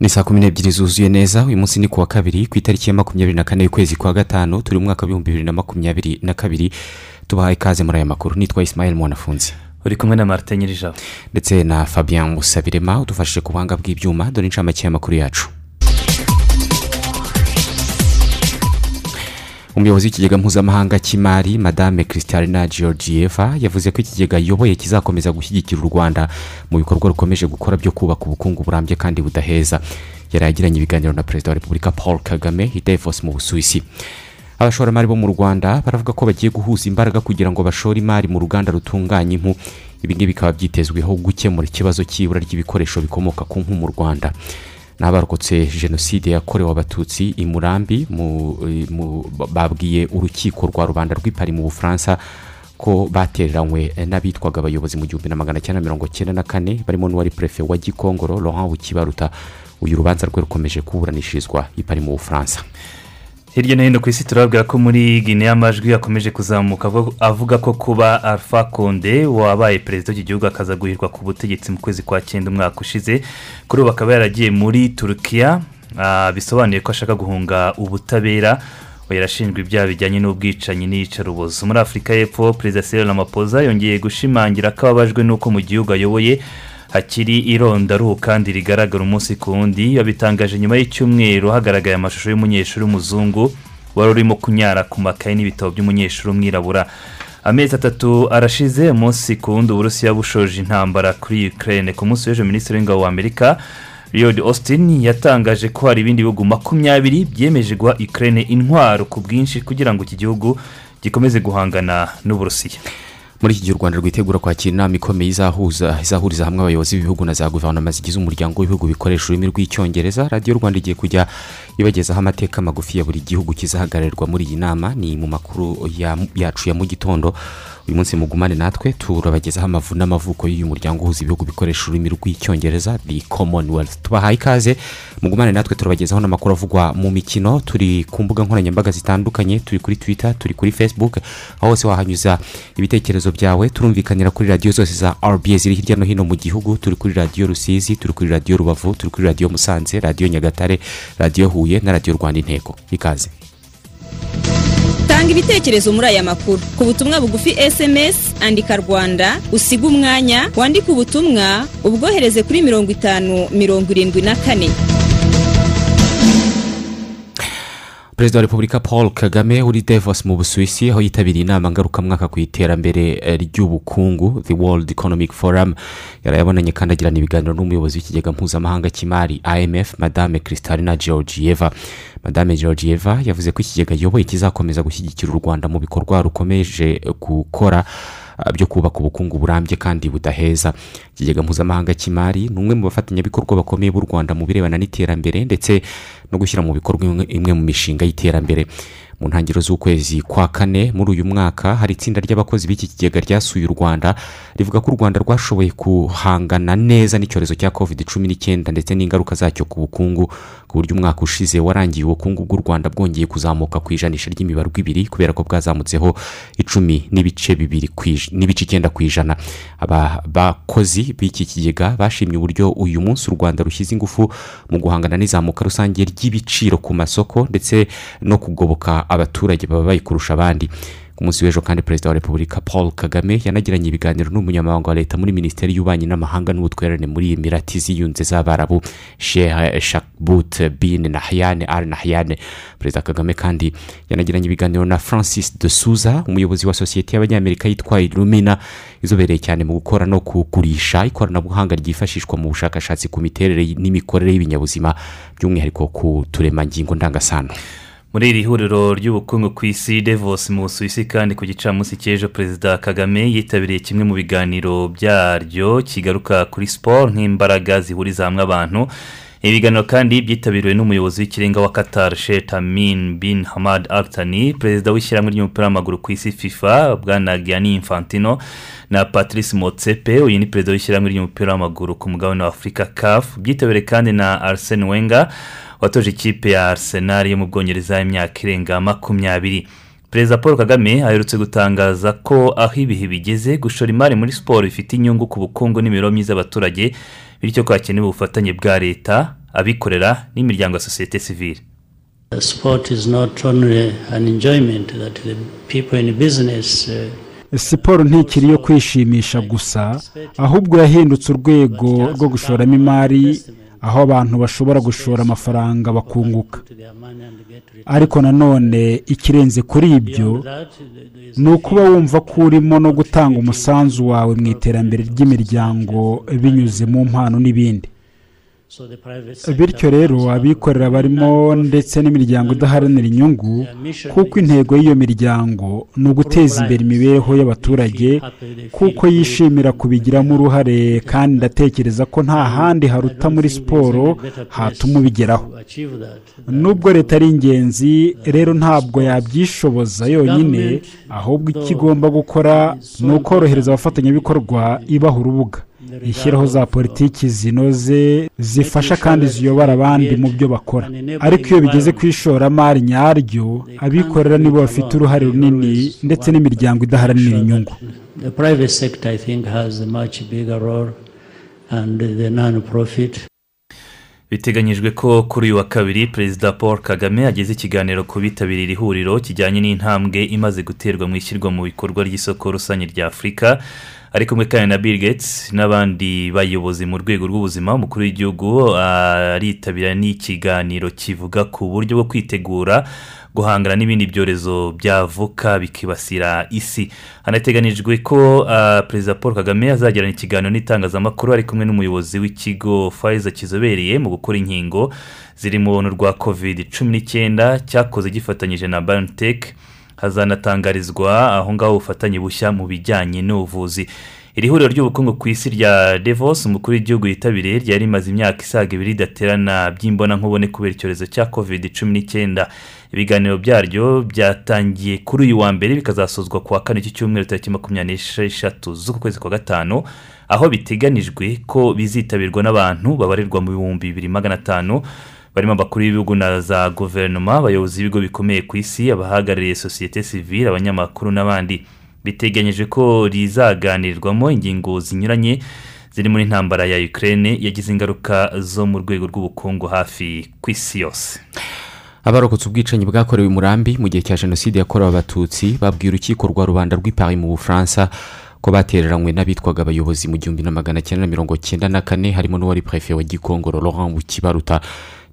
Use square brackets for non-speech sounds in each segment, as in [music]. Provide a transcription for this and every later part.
Ni saa kumi n'ebyiri zuzuye neza uyu munsi ni ku wa kabiri ku itariki ya makumyabiri na kane y'ukwezi kwa gatanu turi mu mwaka w'ibihumbi bibiri na makumyabiri na kabiri. Tubahaye ikaze muri aya makuru. Nitwa isimayeli mwanafunzi. Uri kumwe na marite nyirijabo ndetse na fabien musabirema udufashije ku buhanga bw'ibyuma dore inshamake y'amakuru yacu. Umuyobozi w'ikigega mpuzamahanga cy'imari madame christiana georgieva yavuze ko ikigega ayoboye kizakomeza gushyigikira u rwanda mu bikorwa rukomeje gukora byo kubaka ubukungu burambye kandi budaheza. Yari yagiranye ibiganiro na perezida wa repubulika paul kagame i davos mu busuwisi. Abashoramari bo mu rwanda baravuga ko bagiye guhuza imbaraga kugira ngo bashore imari mu ruganda rutunganya impu. Ibi ngibi bikaba byitezweho gukemura ikibazo cy'ibura ry'ibikoresho bikomoka ku mpu mu rwanda. N'abarokotse jenoside yakorewe abatutsi i murambi babwiye urukiko rwa rubanda rw'ipari mu bufaransa ko batereranywe n'abitwaga abayobozi mu gihumbi na magana cyenda mirongo cyenda na kane barimo n'uwari perefe wa gikongoro laurent bukibaruta. Uyu rubanza rwe rukomeje kuburanishirizwa ipari mu bufaransa. Hirya no hino ku isi turababwira ko muri guinea amajwi akomeje kuzamuka avuga ko kuba alpha konde wabaye perezida w'iki gihugu akaza guhirwa ku butegetsi mu kwezi kwa cyenda umwaka ushize. Kuri ubu akaba yaragiye muri turukiya bisobanuye ko ashaka guhunga ubutabera. Yarashinjwa ibyaha bijyanye n'ubwicanyi n'iyicarubozo. Muri afurika y'epfo perezida Cyril Ramaphosa yongeye gushimangira ko ababajwe n'uko mu gihugu ayoboye hakiri irondaruhu kandi rigaragara umunsi ku wundi yabitangaje nyuma y'icyumweru hagaragaye amashusho y'umunyeshuri w'umuzungu wari urimo kunyara ku makaye n'ibitabo by'umunyeshuri w'umwirabura. Amezi atatu arashize umunsi ku wundi uburusiya bushoje intambara kuri ukraine. Ku munsi w'ejo minisitiri w'ingabo wa amerika Lloyd Austin yatangaje ko hari ibindi bihugu makumyabiri byemeje guha ukraine intwaro ku bwinshi kugira ngo iki gihugu gikomeze guhangana n'uburusiya. Muri iki gihe u rwanda rwitegura kwakira inama ikomeye izahuza izahuriza hamwe abayobozi b'ibihugu na za guverinoma zigize umuryango w'ibihugu bikoresha ururimi rw'icyongereza. Radiyo rwanda igiye kujya ibagezaho amateka magufi ya buri gihugu kizahagararirwa muri iyi nama ni mu makuru yacu ya mu gitondo. Uyu munsi mugumane natwe turabagezaho amavu n'amavuko y'uyu muryango uhuza ibihugu bikoresha ururimi rw'icyongereza the commonwealth. Tubahaye ikaze mugumane natwe turabagezaho n'amakuru avugwa mu mikino. Turi ku mbuga nkoranyambaga zitandukanye turi kuri twitter turi kuri facebook aho hose wahanyuza ibitekerezo byawe turumvikanira kuri radiyo zose za rba ziri hirya no hino mu gihugu. Turi kuri radiyo rusizi turi kuri radiyo rubavu turi kuri radiyo musanze radiyo nyagatare radiyo huye. Na radiyo rwanda intego ikaze tanga ibitekerezo muri aya makuru. Ku butumwa bugufi esemesi andika rwanda usiga umwanya wandike ubutumwa ubwohereze kuri mirongo itanu mirongo irindwi na kane. Perezida wa repubulika paul kagame uri davos mu busuwisi aho yitabiriye inama ngarukamwaka ku iterambere ry'ubukungu the world economic forum. Yarayabonanye kandi agirana ibiganiro n'umuyobozi w'ikigega mpuzamahanga cy'imari imf madame christiana georgieva. Madame georgieva yavuze ko ikigega ayoboye kizakomeza gushyigikira u rwanda mu bikorwa rukomeje gukora byo kubaka ubukungu burambye kandi budaheza. Ikigega mpuzamahanga cy'imari ni umwe mu bafatanyabikorwa bakomeye b'u rwanda mu birebana n'iterambere ndetse no gushyira mu bikorwa imwe mu mishinga y'iterambere. Mu ntangiriro z'ukwezi kwa kane muri uyu mwaka hari itsinda ry'abakozi b'iki kigega ryasuye u rwanda rivuga ko u rwanda rwashoboye guhangana neza n'icyorezo cya covid cumi n'icyenda ndetse n'ingaruka zacyo ku bukungu ku buryo umwaka ushize warangiye ubukungu bw'u rwanda bwongeye kuzamuka ku ijanisha ry'imibare ibiri kubera ko bwazamutseho icumi n'ibice bibiri n'ibice icyenda ku ijana. Aba bakozi b'iki kigega bashimye uburyo uyu munsi u rwanda rushyize ingufu mu guhangana n'izamuka rusange ry'ibiciro ku masoko ndetse no kugoboka abaturage baba bayikurusha abandi. Ku munsi w'ejo kandi perezida wa repubulika paul kagame yanagiranye ibiganiro n'umunyamabanga wa leta muri minisiteri y'ububanyi n'amahanga n'ubutwererane muri emirati ziyunze z'abarabu. Sheha shakbut bin nahiyane al nahiyane perezida kagame kandi yanagiranye ibiganiro na francis de suza umuyobozi wa sosiyete y'abanyamerika yitwa illumina izobereye cyane mu gukora no kugurisha ikoranabuhanga ryifashishwa mu bushakashatsi ku miterere n'imikorere y'ibinyabuzima by'umwihariko ku turemangingo ndangasano. Muri iri huriro ry'ubukungu ku isi devos mu busuwisi kandi ku gicamunsi cy'ejo perezida kagame yitabiriye kimwe mu biganiro byaryo kigaruka kuri siporo nk'imbaraga zihuriza hamwe abantu. Ibiganiro kandi byitabiriwe n'umuyobozi w'ikirenga wa qatar sheikh amin bin hamad altani perezida w'ishyirahamwe ry'umupira w'amaguru ku isi fifa bwana gianni infantino na patrice motsepe uyu ni perezida w'ishyirahamwe ry'umupira w'amaguru ku mugabane wa afurika caf byitabiriwe kandi na arsene wenga watoje ikipe ya arsenal yo mu bwongereza y'imyaka irenga makumyabiri. Perezida paul kagame aherutse gutangaza ko aho ibihe bigeze gushora imari muri siporo bifite inyungu ku bukungu n'imibereho myiza y'abaturage bityo ko hakenewe ubufatanye bwa leta abikorera n'imiryango ya sosiyete sivile Sport is not only an enjoyment that the people in business siporo ntikiri iyo kwishimisha gusa ahubwo yahindutse urwego rwo gushoramo imari aho abantu bashobora gushora amafaranga bakunguka. Ariko nanone ikirenze kuri ibyo ni ukuba wumva ko urimo no gutanga umusanzu wawe mu iterambere ry'imiryango binyuze mu mpano n'ibindi. Bityo rero abikorera barimo ndetse n'imiryango idaharanira inyungu kuko intego y'iyo miryango ni uguteza imbere imibereho y'abaturage kuko yishimira kubigiramo uruhare kandi ndatekereza ko nta handi haruta muri siporo hatuma ubigeraho. nubwo leta ari ingenzi rero ntabwo yabyishoboza yonyine ahubwo icyo igomba gukora ni ukorohereza abafatanyabikorwa ibaha urubuga. Ishyiraho za politiki zinoze zifasha kandi ziyobora abandi mu byo bakora. Ariko iyo bigeze ku ishoramari nyaryo abikorera nibo bafite uruhare runini ndetse n'imiryango idaharanira inyungu. The private sector I think has a much bigger role and the non-profit. Biteganyijwe ko kuri uyu wa kabiri perezida paul kagame ageze ikiganiro ku bitabiriye iri huriro kijyanye n'intambwe imaze guterwa mu ishyirwa mu bikorwa ry'isoko rusange rya afurika ari kumwe kandi na bill gates n'abandi bayobozi mu rwego rw'ubuzima umukuru w'igihugu aritabira n'ikiganiro kivuga ku buryo bwo kwitegura guhangana n'ibindi byorezo byavuka bikibasira isi. Hanateganijwe ko perezida paul kagame azagirana ikiganiro n'itangazamakuru ari kumwe n'umuyobozi w'ikigo fayiza kizobereye mu gukora inkingo zirimo n'urwa covid cumi n'icyenda cyakoze gifatanyije na baniteke hazanatangarizwa aho ngaho ubufatanye bushya mu bijyanye n'ubuvuzi. Iri huriro ry'ubukungu ku isi rya devos umukuru w'igihugu yitabiriye ryari rimaze imyaka isaga ibiri ridaterana by'imbonankubone kubera icyorezo cya covid cumi n'icyenda. Ibiganiro byaryo byatangiye kuri uyu wa mbere bikazasozwa ku wa kane cy'icyumweru tariki makumyabiri n'esheshatu z'uku kwezi kwa gatanu aho biteganijwe ko bizitabirwa n'abantu babarirwa mu bihumbi bibiri magana atanu barimo abakuru b'ibihugu na za guverinoma abayobozi b'ibigo bikomeye ku isi abahagarariye sosiyete sivile abanyamakuru n'abandi. Biteganyije ko rizaganirwamo ingingo zinyuranye zirimo n'intambara ya Ukraine yagize ingaruka zo mu rwego rw'ubukungu hafi ku isi yose. Abarokotse ubwicanyi bwakorewe umurambi mu gihe cya jenoside yakorewe abatutsi babwiye urukiko rwa rubanda rw'ipari mu bufaransa ko batereranywe n'abitwaga abayobozi mu gihumbi na magana cyenda na mirongo cyenda na kane harimo n'uwari perefe wa gikongoro laurent bukibaruta.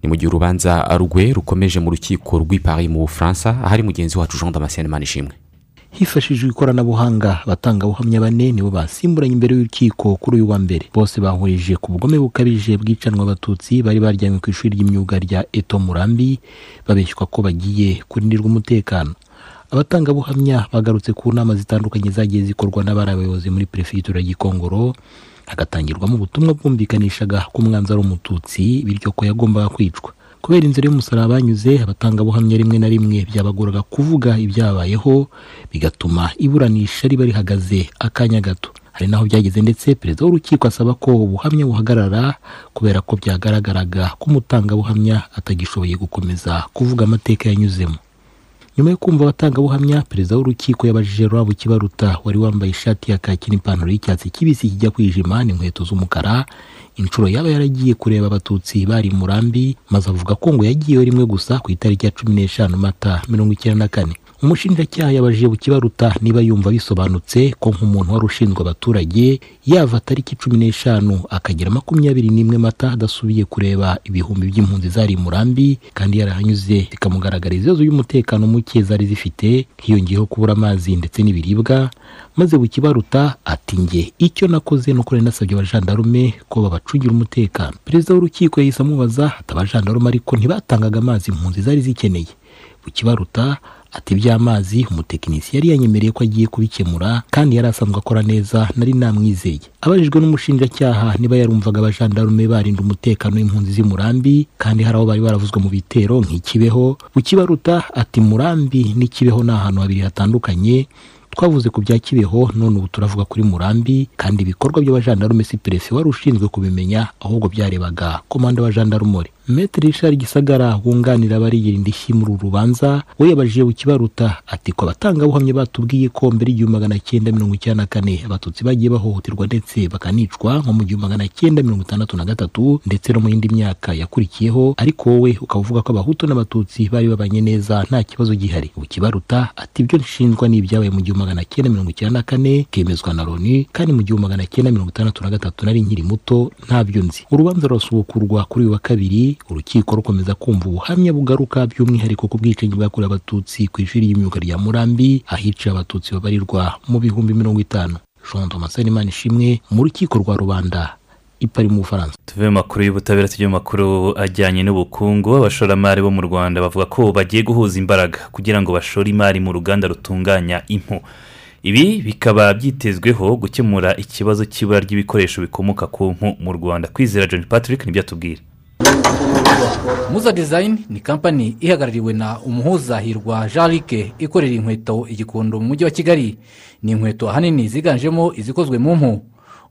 Ni mu gihe urubanza rwe rukomeje mu rukiko rw'ipari mu bufaransa ahari mugenzi wacu jean damascene manishimwe. Hifashishijwe ikoranabuhanga abatangabuhamya bane nibo basimburanye imbere y'urukiko kuri uyu wa mbere. Bose bahurije ku bugome bukabije bwicanwa abatutsi bari baryamye ku ishuri ry'imyuga rya eto murambi babeshywa ko bagiye kurindirwa umutekano. Abatangabuhamya bagarutse ku nama zitandukanye zagiye zikorwa n'abari abayobozi muri perefegitura gikongoro hagatangirwamo ubutumwa bwumvikanishaga ko umwanzi ari umututsi bityo ko yagombaga kwicwa. Kubera inzira y'umusaraba banyuze abatangabuhamya rimwe na rimwe byabagoraga kuvuga ibyabayeho bigatuma iburanisha riba rihagaze akanya gato. Hari naho byageze ndetse perezida w'urukiko asaba ko ubuhamya buhagarara kubera ko byagaragaraga ko umutangabuhamya atagishoboye gukomeza kuvuga amateka yanyuzemo. Nyuma yo kumva abatangabuhamya perezida w'urukiko yabajije rwabo kibaruta wari wambaye ishati ya kaki n'ipantaro y'icyatsi kibisi kijya kwijima n'inkweto z'umukara inshuro yaba yaragiye kureba abatutsi bari murambi maze avuga ko ngo yagiyeyo rimwe gusa ku itariki ya cumi n'eshanu mata mirongo icyenda na kane. Umushinjacyaha yabajije bukibaruta niba yumva bisobanutse ko nk'umuntu wari ushinzwe abaturage yava tariki cumi n'eshanu akagera makumyabiri n'imwe mata adasubiye kureba ibihumbi by'impunzi zari murambi kandi yarahanyuze. Bikamugaragara ibibazo by'umutekano muke zari zifite hiyongeyeho kubura amazi ndetse n'ibiribwa maze bukibaruta ati nge icyo nakoze ni uko nasabye abajandarume ko babacungira umutekano. Perezida w'urukiko yahise amubaza ati abajandarume ariko ntibatangaga amazi impunzi zari zikeneye? Bukibaruta ati iby'amazi umutekinisiye yari yanyemereye ko agiye kubikemura kandi yari asanzwe akora neza nari namwizeye. Abajijwe n'umushinjacyaha niba yarumvaga abajandarume barinda umutekano w'impunzi z'i murambi kandi hari aho bari baravuzwe mu bitero nk'ikibeho bukibaruta ati murambi n'ikibeho ni ahantu habiri hatandukanye twavuze ku bya kibeho none ubu turavuga kuri murambi kandi ibikorwa by'abajandarume si perefe wari ushinzwe kubimenya ahubwo byarebaga. Komanda wa jandarumori Maître Richard Gisagara wunganira abarigira indishyi muri uru rubanza we yabajije bukibaruta ati ko abatangabuhamya batubwiye ko mbere y'igihumbi magana cyenda mirongo icyenda na kane abatutsi bagiye bahohoterwa ndetse bakanicwa nko mu gihumbi magana cyenda mirongo itandatu na gatatu ndetse no mu yindi myaka yakurikiyeho ariko wowe ukaba uvuga ko abahutu n'abatutsi bari babanye neza nta kibazo gihari. Bukibaruta ati ibyo nshinjwa ni ibyabaye mu gihumbi magana cyenda mirongo icyenda na kane kemezwa na loni kandi mu gihumbi magana cyenda mirongo itandatu na gatatu nari nkiri muto ntabyo nzi. Urubanza rurasubukurwa kuri uyu wa kabiri urukiko rukomeza kumva ubuhamya bugaruka by'umwihariko ku bwicanyi bwakorewe abatutsi ku ishuri ry'imyuga rya murambi ahiciye abatutsi babarirwa mu bihumbi mirongo itanu. Jean thomas imana ishimwe mu rukiko rwa rubanda ipari mu bufaransa. Tuve mu makuru y'ubutabera tujye mu makuru ajyanye n'ubukungu. Abashoramari bo mu rwanda bavuga ko bagiye guhuza imbaraga kugira ngo bashore imari mu ruganda rutunganya impu. Ibi bikaba byitezweho gukemura ikibazo cy'ibura ry'ibikoresho bikomoka ku mpu mu rwanda. Kwizera john patrick ni byo atubwira. Muza dizayini ni kampani ihagarariwe na umuhuza hirwa jean luc ikorera inkweto igikondo mu mujyi wa kigali. Ni inkweto ahanini ziganjemo izikozwe mu mpu.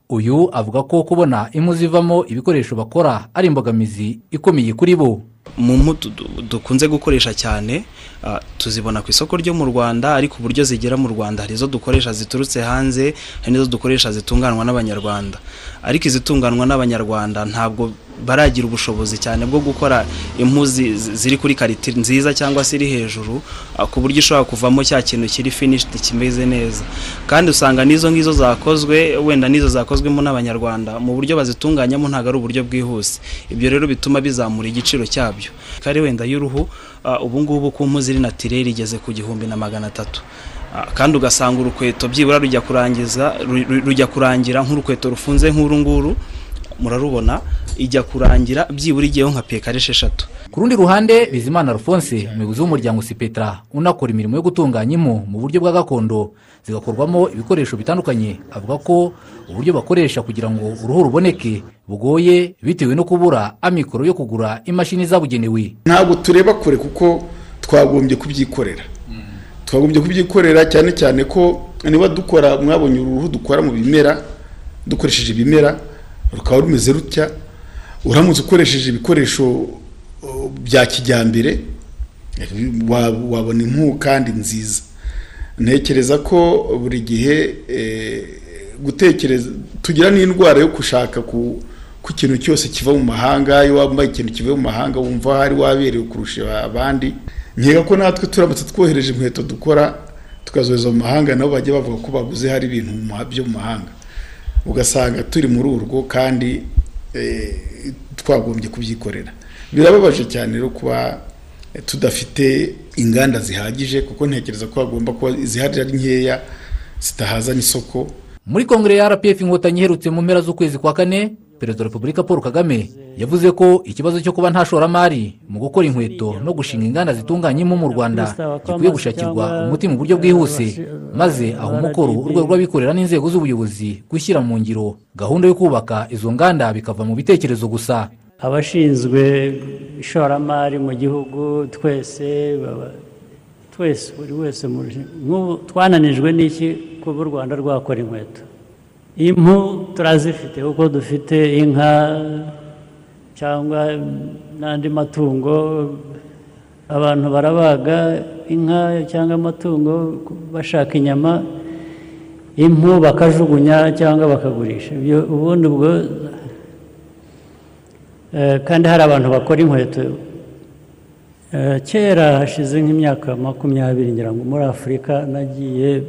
Uyu avuga ko kubona impu zivamo ibikoresho bakora ari imbogamizi ikomeye kuri bo. Mu mpu dukunze gukoresha cyane tuzibona ku isoko ryo mu rwanda ariko uburyo zigera mu rwanda hari izo dukoresha ziturutse hanze hari n'izo dukoresha zitunganywa n'abanyarwanda. Ariko izitunganywa n'abanyarwanda ntabwo baragira ubushobozi cyane bwo gukora impu ziri kuri karite nziza cyangwa se iri hejuru ku buryo ishobora kuvamo cya kintu kiri finishidi kimeze neza. Kandi usanga n'izo ngizo zakozwe wenda n'izo zakozwemo n'abanyarwanda mu buryo bazitunganyamo ntabwo ari uburyo bwihuse. Ibyo rero bituma bizamura igiciro cyabyo. Kari wenda y'uruhu ubu ngubu ku mpu ziri natirere igeze ku gihumbi na magana atatu. Kandi ugasanga urukweto byibura rujya kurangiza rujya kurangira nk'urukweto rufunze nk'uru nguru murarubona ijya kurangira byibura igiyeho nka pekare esheshatu. Ku rundi ruhande bizimana alphonse umuyobozi w'umuryango sipetra unakora imirimo yo gutunganya impu mu buryo bwa gakondo. Zigakorwamo ibikoresho bitandukanye avuga ko uburyo bakoresha kugira ngo uruhu ruboneke bugoye bitewe no kubura amikoro yo kugura imashini zabugenewe. Ntabwo tureba kure kuko twagombye kubyikorera. Twagombye kubyikorera cyane cyane ko niba dukora mwabonye uruhu dukora mu bimera dukoresheje ibimera rukaba rumeze rutya uramutse ukoresheje ibikoresho bya kijyambere wabona impu kandi nziza. Ntekereza ko buri gihe gutekereza tugira n'indwara yo gushaka ku ikintu cyose kiva mu mahanga iyo wambaye ikintu kivuye mu mahanga wumva hari waberewe kurusha abandi. Nkeka ko natwe turamutse twohereje inkweto dukora tukazohereza mu mahanga nabo bajya bavuga ko baguze hari ibintu byo mu mahanga. Ugasanga turi muri urwo kandi twagombye kubyikorera. Birababaje cyane rero kuba tudafite inganda zihagije kuko ntekereza ko hagomba kuba izihari ari nkeya zitahaza n'isoko muri kongere ya rpf inkotanyi iherutse mu mpera z'ukwezi kwa kane perezida wa repubulika paul kagame yavuze ko ikibazo cyo kuba nta shoramari mu gukora inkweto no gushinga inganda zitunganya impu mu rwanda gikwiye gushakirwa umuti mu buryo bwihuse maze aho umukoro urwego rw'abikorera n'inzego z'ubuyobozi gushyira mu ngiro gahunda yo kubaka izo nganda bikava mu bitekerezo gusa. Abashinzwe ishoramari mu gihugu twese twese buri wese twananijwe n'iki kuba u rwanda rwakora inkweto? Impu turazifite kuko dufite inka cyangwa n'andi matungo abantu barabaga inka cyangwa amatungo bashaka inyama impu bakajugunya cyangwa bakagurisha. Ubundi ubwo kandi hari abantu bakora inkweto. Kera hashize nk'imyaka makumyabiri ngira ngo muri afurika nagiye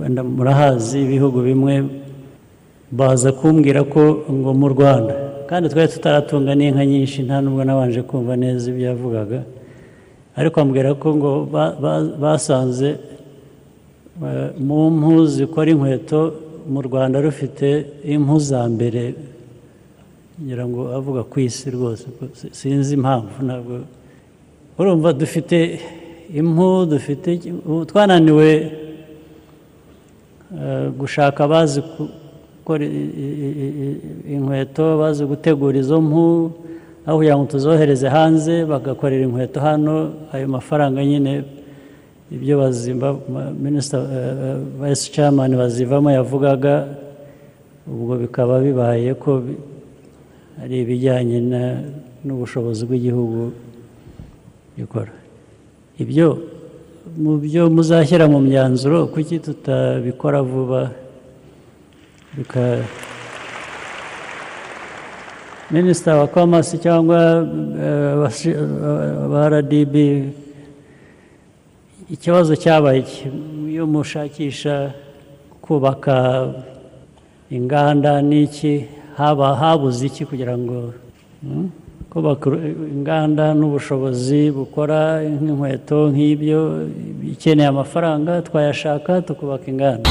wenda murahazi ibihugu bimwe baza kumbwira ko ngo mu rwanda. Kandi twari tutaratunga n'inka nyinshi nta nubwo nabanje kumva neza ibyo yavugaga. Ariko ambwira ko ngo basanze mu mpu zikora inkweto mu rwanda rufite impu za mbere. Ngira ngo avuga ku isi rwose sinzi impamvu ntabwo. Urumva dufite impu dufite twananiwe eh, gushaka abazi gukora inkweto bazi gutegura izo mpu aho kugira ngo tuzohereze hanze bagakorera inkweto hano ayo mafaranga nyine ibyo bazimba minisita vayisi camani bazivamo yavugaga ubwo bikaba bibaye ko ari ibijyanye n'ubushobozi bw'igihugu gikora ibyo mu byo muzashyira mu myanzuro kuki tutabikora vuba? Minisita wa komasi cyangwa eh, abashi- aba rdb ikibazo cyabaye iyo mushakisha kubaka inganda n'iki haba habuze iki kugira ngo hmm? Inganda n'ubushobozi bukora nk'inkweto nk'ibyo ikeneye amafaranga twayashaka tukubaka inganda.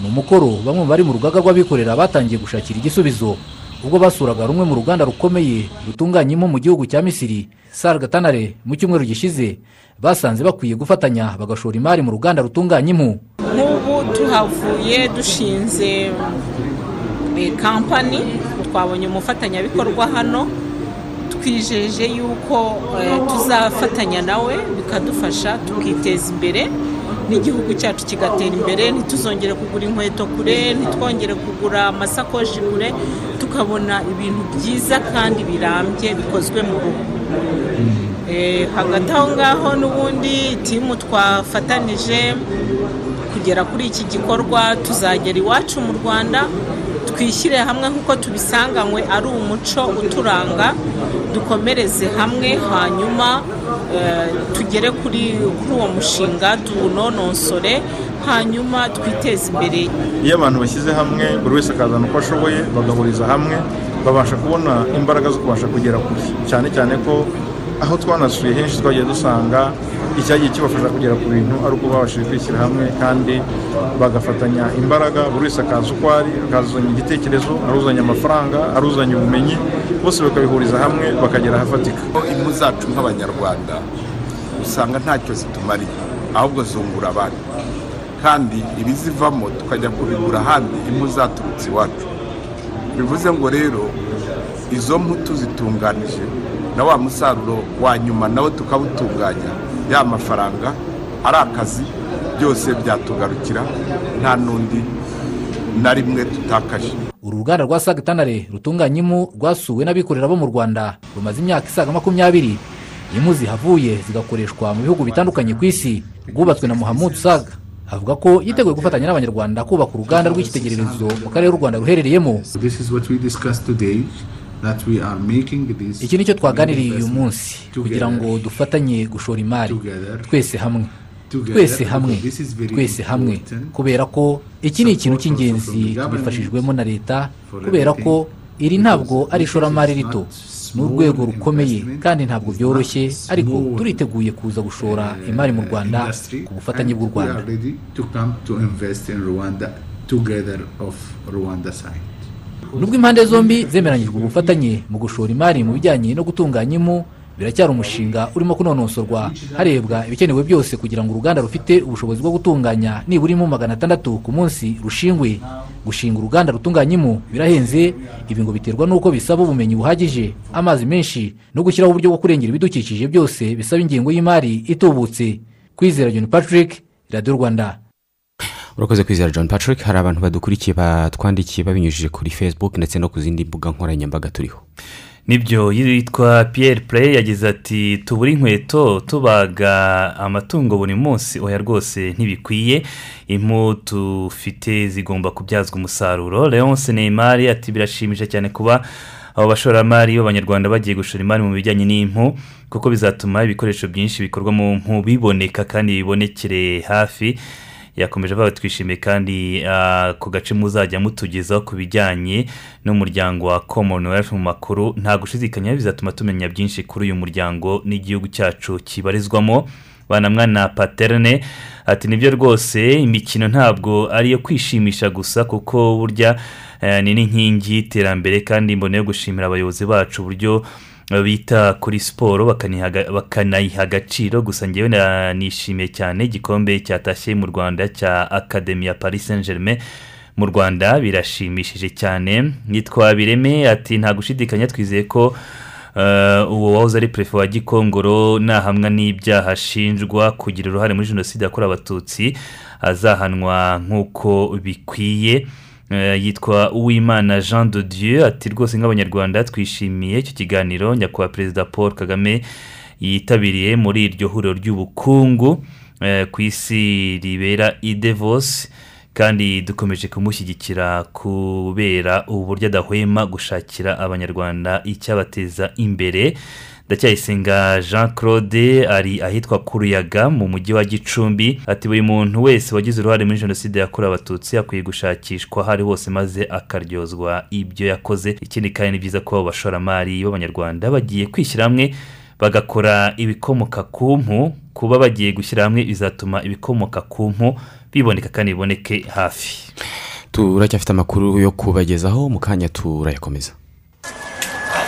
Ni umukoro bamwe bari mu rugaga rw'abikorera batangiye gushakira igisubizo. Ubwo basuraga rumwe mu ruganda rukomeye rutunganya impu mu gihugu cya misiri gatanare mu cyumweru gishize. Basanze bakwiye gufatanya bagashora imari mu ruganda rutunganya impu nk'ubu tuhavuye dushinze eh, kampani twabonye umufatanyabikorwa hano twijeje yuko eh, tuzafatanya nawe bikadufasha tukiteza imbere n'igihugu cyacu kigatera imbere ntituzongere kugura inkweto kure ntitwongere kugura amasakoshi kure tukabona ibintu byiza kandi birambye bikozwe mu ruhu. Eh, hagati aho ngaho n'ubundi timu twafatanije kugera kuri iki gikorwa tuzagera iwacu mu rwanda twishyire hamwe nk'uko tubisanganywe ari umuco uturanga dukomereze hamwe hanyuma eh, tugere kuri uwo mushinga tuwunonosore hanyuma twiteze imbere. Iyo abantu bashyize hamwe buri wese akazana uko ashoboye bagahuriza hamwe babasha kubona imbaraga zo kubasha kugera kure cyane cyane ko aho twanasuye henshi twagiye dusanga icyagiye kibafasha kugera ku bintu ari uko babashije kwishyira hamwe kandi bagafatanya imbaraga buri wese akaza uko ari akazuzanya igitekerezo aruzanya amafaranga aruzanya ubumenyi bose bakabihuriza hamwe bakagera ahafatika. Impu zacu nk'abanyarwanda usanga ntacyo zitumariye ahubwo zungura abandi kandi ibizivamo tukajya kubigura ahandi impu zaturutse iwacu. Bivuze ngo rero izo mpu tuzitunganije na wa musaruro wa nyuma nawo tukawutunganya. Ya mafaranga ari akazi byose byatugarukira nta n'undi na rimwe tutakaje. Uru ruganda rwa sagitanare rutunganya impu rwasuwe n'abikorera bo mu rwanda. Rumaze imyaka isaga makumyabiri. Impu zihavuye zigakoreshwa mu bihugu bitandukanye ku isi. Rwubatswe na muhammud saga. Avuga ko yiteguye gufatanya n'abanyarwanda kubaka uruganda rw'icyitegererezo mu karere u rwanda ruherereyemo. Iki ni cyo twaganiriye uyu munsi kugira ngo dufatanye gushora imari. Twese hamwe. Twese hamwe. twese hamwe. kubera ko iki ni ikintu cy'ingenzi tubifashijwemo na leta kubera ko iri ntabwo ari ishoramari rito ni urwego rukomeye kandi ntabwo byoroshye ariko turiteguye kuza gushora imari mu rwanda ku bufatanye bw'u rwanda. Nubwo impande zombi zemeranyijwe ubufatanye mu gushora imari mu bijyanye no gutunganya impu biracyari umushinga urimo kunonosorwa harebwa ibikenewe byose kugira ngo uruganda rufite ubushobozi bwo gutunganya nibura impu magana atandatu ku munsi rushingwe. Gushinga uruganda rutunganya impu birahenze ibi ngo biterwa n'uko bisaba ubumenyi buhagije. Amazi menshi no gushyiraho uburyo bwo kurengera ibidukikije byose bisaba ingengo y'imari itubutse. Kwizera john patrick radiyo rwanda. Urakoze kwizera john patrick hari abantu badukurikiye batwandikiye babinyujije kuri facebook ndetse no ku zindi mbuga nkoranyambaga turiho. Nibyo yitwa Pierre Play yagize ati tubura inkweto tubaga amatungo buri munsi. Oya rwose ntibikwiye. Impu dufite zigomba kubyazwa umusaruro. Leonce neymar ati birashimisha cyane kuba abo bashoramari b'abanyarwanda bagiye gushora imari mu bijyanye n'impu kuko bizatuma ibikoresho byinshi bikorwa mu mpu biboneka kandi bibonekere hafi. Yakomeje avuga twishimiye kandi ah, ku gace muzajya mutugezaho ku bijyanye n'umuryango wa commonwealth mu makuru. Nta gushidikanya bizatuma tumenya byinshi kuri uyu muryango n'igihugu cyacu kibarizwamo. Banamwana paterne ati ni byo rwose imikino ntabwo ari iyo kwishimisha gusa kuko burya eh, ni n'inkingi y'iterambere kandi mbona yo gushimira abayobozi bacu uburyo bita kuri siporo bakanayiha agaciro. Gusa ngewe nishimiye cyane igikombe cyatashye mu rwanda cya akademi ya paris saint germain mu rwanda birashimishije cyane. Yitwa bireme ati nta gushidikanya twizeye ko eh, uwo wahoze ari perefe wa gikongoro nahamwa n'ibyaha ashinjwa kugira uruhare muri jenoside yakorewe abatutsi azahanwa nk'uko bikwiye. Yitwa uwimana jean de dieu ati rwose nk'abanyarwanda twishimiye icyo kiganiro nyakubahwa perezida paul kagame yitabiriye muri iryo huriro ry'ubukungu eh, ku isi ribera i Davos kandi dukomeje kumushyigikira kubera uburyo adahwema gushakira abanyarwanda icyabateza imbere. Ndacyayisenga jean claude ari ahitwa kuruyaga mu mujyi wa gicumbi. Ati buri muntu wese wagize uruhare muri jenoside yakorewe abatutsi akwiye gushakishwa aho ari hose maze akaryozwa ibyo yakoze. Ikindi kandi ni byiza ko abo bashoramari b'abanyarwanda bagiye kwishyira hamwe bagakora ibikomoka ku mpu. Kuba bagiye gushyira hamwe bizatuma ibikomoka ku mpu biboneka kandi biboneke hafi. Turacyafite amakuru yo kubagezaho mu kanya turayakomeza.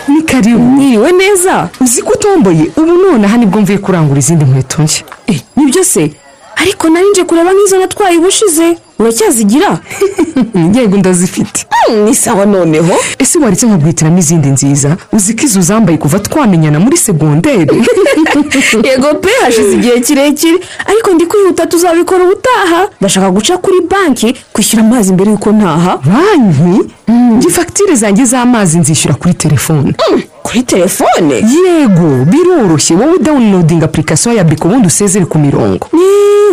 Ni karibu mwiriwe neza. Uzi ko utomboye ubu nonaha ni bwo mvuye kurangura izindi nkweto nshya. Nibyo se? Ariko nari nje kureba nk'izo natwaye ubushize. Uracyazigira yego [laughs] ndazifite. Ni sawa noneho. Ese waretse nkaguhitiramo izindi nziza? Uzi ko izo uzambaye kuva twamenyana muri segonderi? [laughs] Yego pe hashize igihe kirekire. Ariko ndi kwihuta tuzabikora ubutaha. Ndashaka guca kuri banki kwishyura amazi mbere y'uko ntaha. Banki? Njye fagitire zanjye z'amazi nzishyura kuri telefone. Kuri telefone? Yego biroroshye. Wowe dawunilodinga apurikasiyo ya biko ubundi usezere ku mirongo.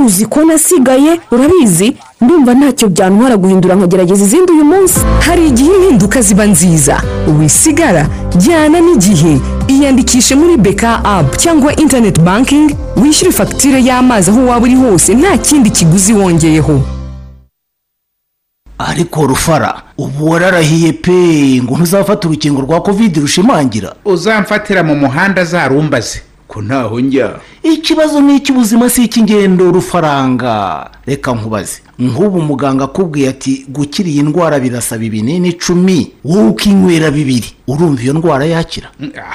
Uzi ko nasigaye urabizi? Ndumva ntacyo byantwara guhindura nkagerageza izindi uyu munsi. Hari igihe impinduka ziba nziza. Wisigara jyana n'igihe. Iyandikishe muri beka apu cyangwa interineti bankingi wishyure fagitire y'amazi aho waba uri hose nta kindi kiguzi wongeyeho. Ariko rufara ubu wararahiye pe ngo ntuzafate urukingo rwa kovide rushimangira. Uzamfatira mu muhanda zarumbaze ko ntaho njya. Ikibazo ni icy'ubuzima si icy'ingendo rufaranga? Reka nkubaze. Nk'ubu muganga akubwiye ati gukira iyi ndwara birasaba ibinini icumi wowe ukinywera bibiri. Urumva iyo ndwara yakira?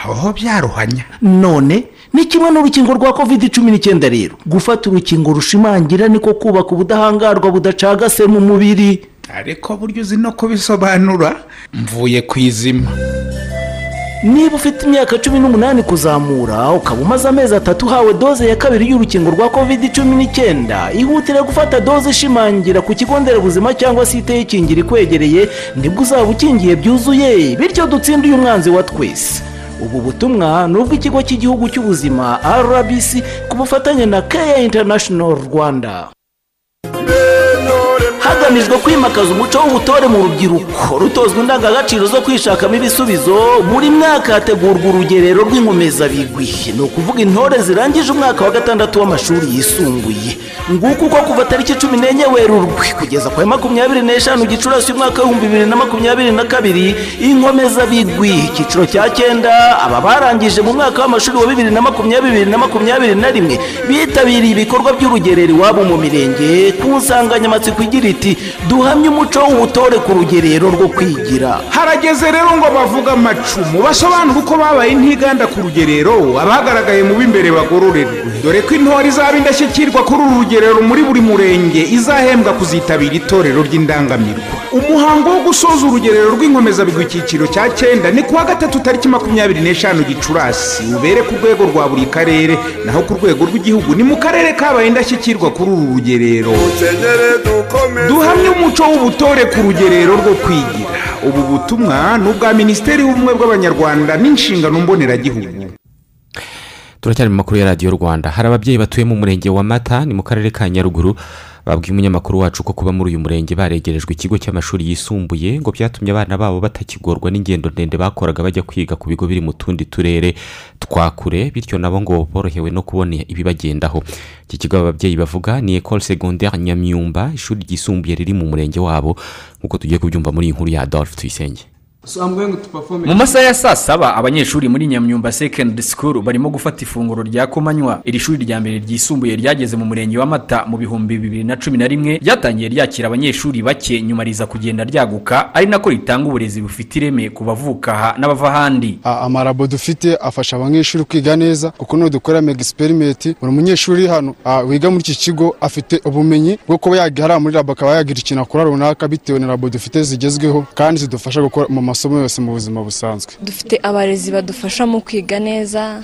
Aho byaruhanya. None ni kimwe n'urukingo rwa kovide cumi n'icyenda rero. Gufata urukingo rushimangira niko kubaka ubudahangarwa budacagase mu mubiri. Ariko buryo uzi no kubisobanura? Mvuye ku izima. Niba ufite imyaka cumi n'umunani kuzamura ukaba umaze amezi atatu uhawe doze ya kabiri y'urukingo rwa kovide cumi n'icyenda. Ihutire gufata doze ishimangira ku kigo nderabuzima cyangwa se iteyikingira ikwegereye ni bwo uzaba ukingiye byuzuye. Bityo dutsinde uyu mwanzi wa twese. Ubu butumwa ni ubw'ikigo cy'igihugu cy'ubuzima rbc ku bufatanye na keya international rwanda. Hagamijwe kwimakaza umuco w'ubutore mu rubyiruko. Rutozwa indangagaciro zo kwishakamo ibisubizo buri mwaka hategurwa urugerero rw'inkomezabigwi. Ni ukuvuga intore zirangije umwaka wa gatandatu w'amashuri yisumbuye. Nguko uko kuva tariki cumi n'enye werurwe kugeza ku ya makumyabiri n'eshanu gicurasi umwaka w'ibihumbi bibiri na makumyabiri na kabiri inkomezabigwi. Icyiciro cya cyenda aba barangije mu mwaka w'amashuri wa bibiri na makumyabiri na makumyabiri na rimwe bitabiriye ibikorwa by'urugerero iwabo mu mirenge ku nsanganyamatsiko igira iti duhamye umuco w'ubutore ku rugerero rwo kwigira. Harageze rero ngo bavuge amacumu basobanure uko babaye intiganda ku rugerero abagaragaye mu b'imbere bagororerwe dore ko intore izaba indashyikirwa kuri uru rugerero muri buri murenge izahembwa kuzitabira itorero ry'indangamirwa. Umuhango wo gusoza urugerero rw'inkomezabigwi icyiciro cya cyenda ni kuwa gatatu tariki makumyabiri n'eshanu gicurasi. Ubere ku rwego rwa buri karere naho ku rwego rw'igihugu ni mu karere kabaye indashyikirwa kuri uru rugerero. Duhamye umuco w'ubutore ku rugerero rwo kwigira. Ubu butumwa ni ubwa minisiteri y'ubumwe bw'abanyarwanda n'inshingano mboneragihugu. Turacyari mu makuru ya radiyo rwanda. Hari ababyeyi batuye mu murenge wa mata ni mu karere ka nyaruguru. Babwiye umunyamakuru wacu ko kuba muri uyu murenge baregerejwe ikigo cy'amashuri yisumbuye ngo byatumye abana babo batakigorwa n'ingendo ndende bakoraga bajya kwiga ku bigo biri mu tundi turere twa kure bityo nabo ngo borohewe no kubona ibibagendaho. Iki kigo aba babyeyi bavuga ni ecole secondaire nyamyumba ishuri ryisumbuye riri mu murenge wabo nk'uko tugiye kubyumva muri iyi nkuru ya adolphe tuyisenge. Mu masaha ya saa saba abanyeshuri muri nyamyumba secondary school barimo gufata ifunguro rya ku manywa iri shuri rya mbere ryisumbuye ryageze mu murenge wa mata mu bihumbi bibiri na cumi na rimwe ryatangiye ryakira abanyeshuri bake nyuma riza kugenda ryaguka ari nako ritanga uburezi bufite ireme ku bavuka aha n'abava ahandi. Amarabo dufite afasha abanyeshuri kwiga neza kuko niyo dukora mega experiment. Buri munyeshuri hano wiga muri iki kigo afite ubumenyi bwo kuba yagira muri labo akaba yagira ikintu akora runaka bitewe na labo dufite zigezweho kandi zidufasha gukora mu masomo yose mu buzima busanzwe. Dufite abarezi badufasha mu kwiga neza.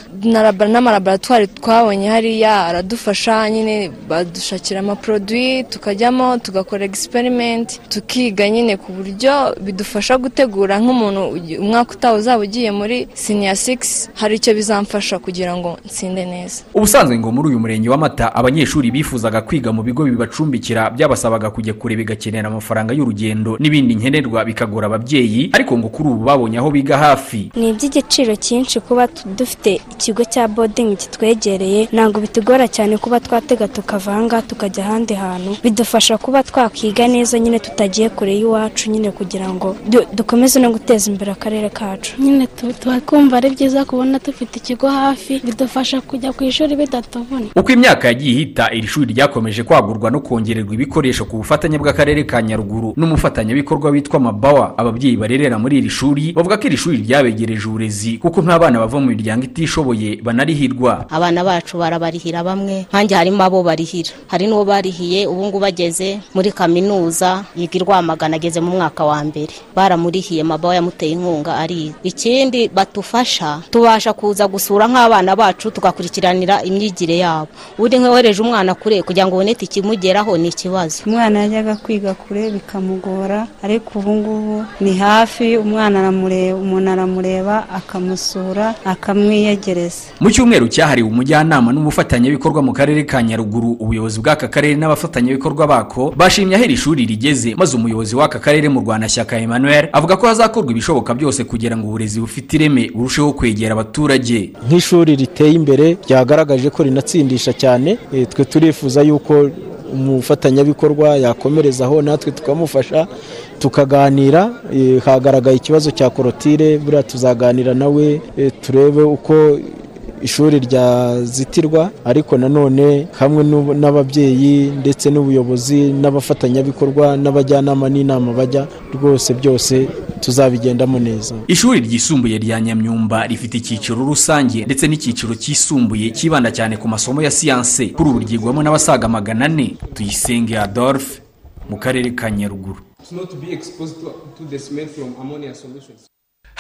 N'amalaboratwari twabonye hariya aradufasha nyine. Badushakira amaporoduwi tukajyamo tugakora egisiperimenti tukiga nyine ku buryo bidufasha gutegura nk'umuntu umwaka utaha uzaba ugiye muri siniya sigisi hari icyo bizamfasha kugira ngo nsinde neza. Ubusanzwe ngo muri uyu murenge wa mata abanyeshuri bifuzaga kwiga mu bigo bibacumbikira byabasabaga kujya kure bigakenera amafaranga y'urugendo n'ibindi nkenerwa bikagora ababyeyi ariko ngo kuri ubu babonye aho biga hafi. Ni iby'igiciro cyinshi kuba dufite ikigo cya bodingi kitwegereye. Ntabwo bitugora cyane kuba twatega tukava aha ngaha tukajya ahandi hantu. Bidufasha kuba twakwiga neza nyine tutagiye kure y'iwacu nyine kugira ngo du- dukomeze no guteza imbere akarere kacu. Nyine tu- tuba twumva ari byiza kubona dufite ikigo hafi bidufasha kujya ku ishuri bidatuvuna uko imyaka yagiye ihita iri shuri ryakomeje kwagurwa no kongererwa ibikoresho ku bufatanye bw'akarere ka nyaruguru n'umufatanyabikorwa witwa mabawa. Ababyeyi barerera muri iri shuri bavuga ko iri shuri ryabegereje uburezi kuko nk'abana bava mu miryango itishoboye banarihirwa. Abana bacu barabarihira bamwe nkanjye harimo abo barihira. Hari n'uwo barihiye ubu ngubu ageze muri kaminuza yiga i rwamagana ageze mu mwaka wa mbere. Baramurihiye mabawa yamuteye inkunga ariga. Ikindi batufasha tubasha kuza gusura nk'abana bacu tugakurikiranira imyigire yabo. Ubundi nk'wohereje umwana kure kugira ngo ubone ikimugeraho ni ikibazo. Umwana yajyaga kwiga kure bikamugora ariko ubu ngubu ni hafi umwana aramureba umuntu aramureba akamusura akamwiyegereza. Mu cyumweru cyahariwe umujyanama n'umufatanyabikorwa mu karere ka nyaruguru ubuyobozi bw'aka karere n'abafatanyabikorwa bako bashimye aho iri shuri rigeze maze umuyobozi w'aka karere mu rwanashyaka emmanuel avuga ko hazakorwa ibishoboka byose kugira ngo uburezi bufite ireme burusheho kwegera abaturage. Nk'ishuri riteye imbere ryagaragaje ko rinatsindisha cyane eh, twe turifuza yuko umufatanyabikorwa yakomerezaho natwe tukamufasha tukaganira. Eh, hagaragaye ikibazo cya korotire buriya tuzaganira nawe eh, turebe uko ishuri ryazitirwa ariko nanone hamwe n'ababyeyi ndetse n'ubuyobozi n'abafatanyabikorwa n'abajyanama n'inama bajya rwose byose tuzabigendamo neza. Ishuri ryisumbuye rya nyamyumba rifite icyiciro rusange ndetse n'icyiciro cyisumbuye cyibanda cyane ku masomo ya siyanse. Kuri ubu ryigwamo n'abasaga magana ane. Tuyisenge adolphe mu karere ka nyaruguru.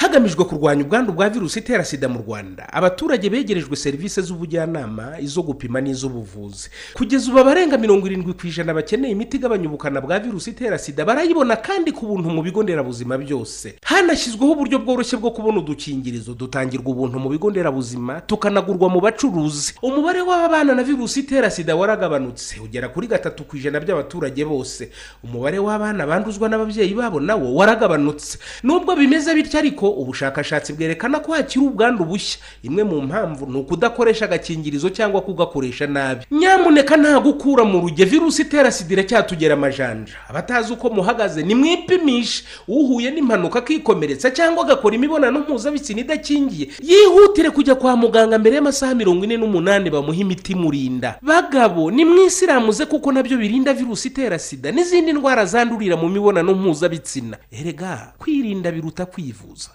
Hagamijwe kurwanya ubwandu bwa virusi itera sida mu rwanda. Abaturage begerejwe serivisi z'ubujyanama izo gupima n'iz'ubuvuzi. Kugeza ubu abarenga mirongo irindwi ku ijana bakeneye imiti igabanya ubukana bwa virusi itera sida barayibona kandi ku buntu mu bigo nderabuzima byose. Hanashyizweho uburyo bworoshye bwo kubona udukingirizo dutangirwa ubuntu mu bigo nderabuzima tukanagurwa mu bacuruzi. Umubare w'ababana na virusi itera sida waragabanutse ugera kuri gatatu ku ijana by'abaturage bose. Umubare w'abana banduzwa n'ababyeyi babo nawo waragabanutse. Nubwo bimeze bityo ariko ubushakashatsi bwerekana ko hakiri ubwandu bushya. Imwe mu mpamvu ni ukudakoresha agakingirizo cyangwa kugakoresha nabi. Nyamuneka nta gukura mu ruge. Virusi itera sida iracyatugera amajanja. Abatazi uko muhagaze nimwipimishe. Uhuye n'impanuka akikomeretsa cyangwa agakora imibonano mpuzabitsina idakingiye. Yihutire kujya kwa muganga mbere y'amasaha mirongo ine n'umunani bamuha imiti imurinda. Bagabo nimwisiramuze kuko na byo birinda virusi itera sida n'izindi ndwara zandurira mu mibonano mpuzabitsina. Erega kwirinda biruta kwivuza.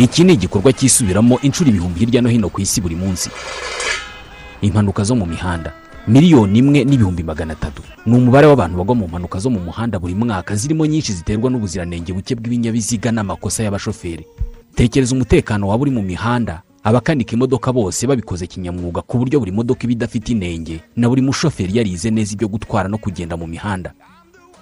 Iki ni igikorwa cyisubiramo inshuro ibihumbi hirya no hino ku isi buri munsi. Impanuka zo mu mihanda. Miliyoni imwe n'ibihumbi magana atatu. Ni umubare w'abantu bagwa mu mpanuka zo mu muhanda buri mwaka zirimo nyinshi ziterwa n'ubuziranenge buke bw'ibinyabiziga n'amakosa y'abashoferi. Tekereza umutekano waba uri mu mihanda. Abakanika imodoka bose babikoze kinyamwuga ku buryo buri modoka iba idafite inenge na buri mushoferi yarize neza ibyo gutwara no kugenda mu mihanda.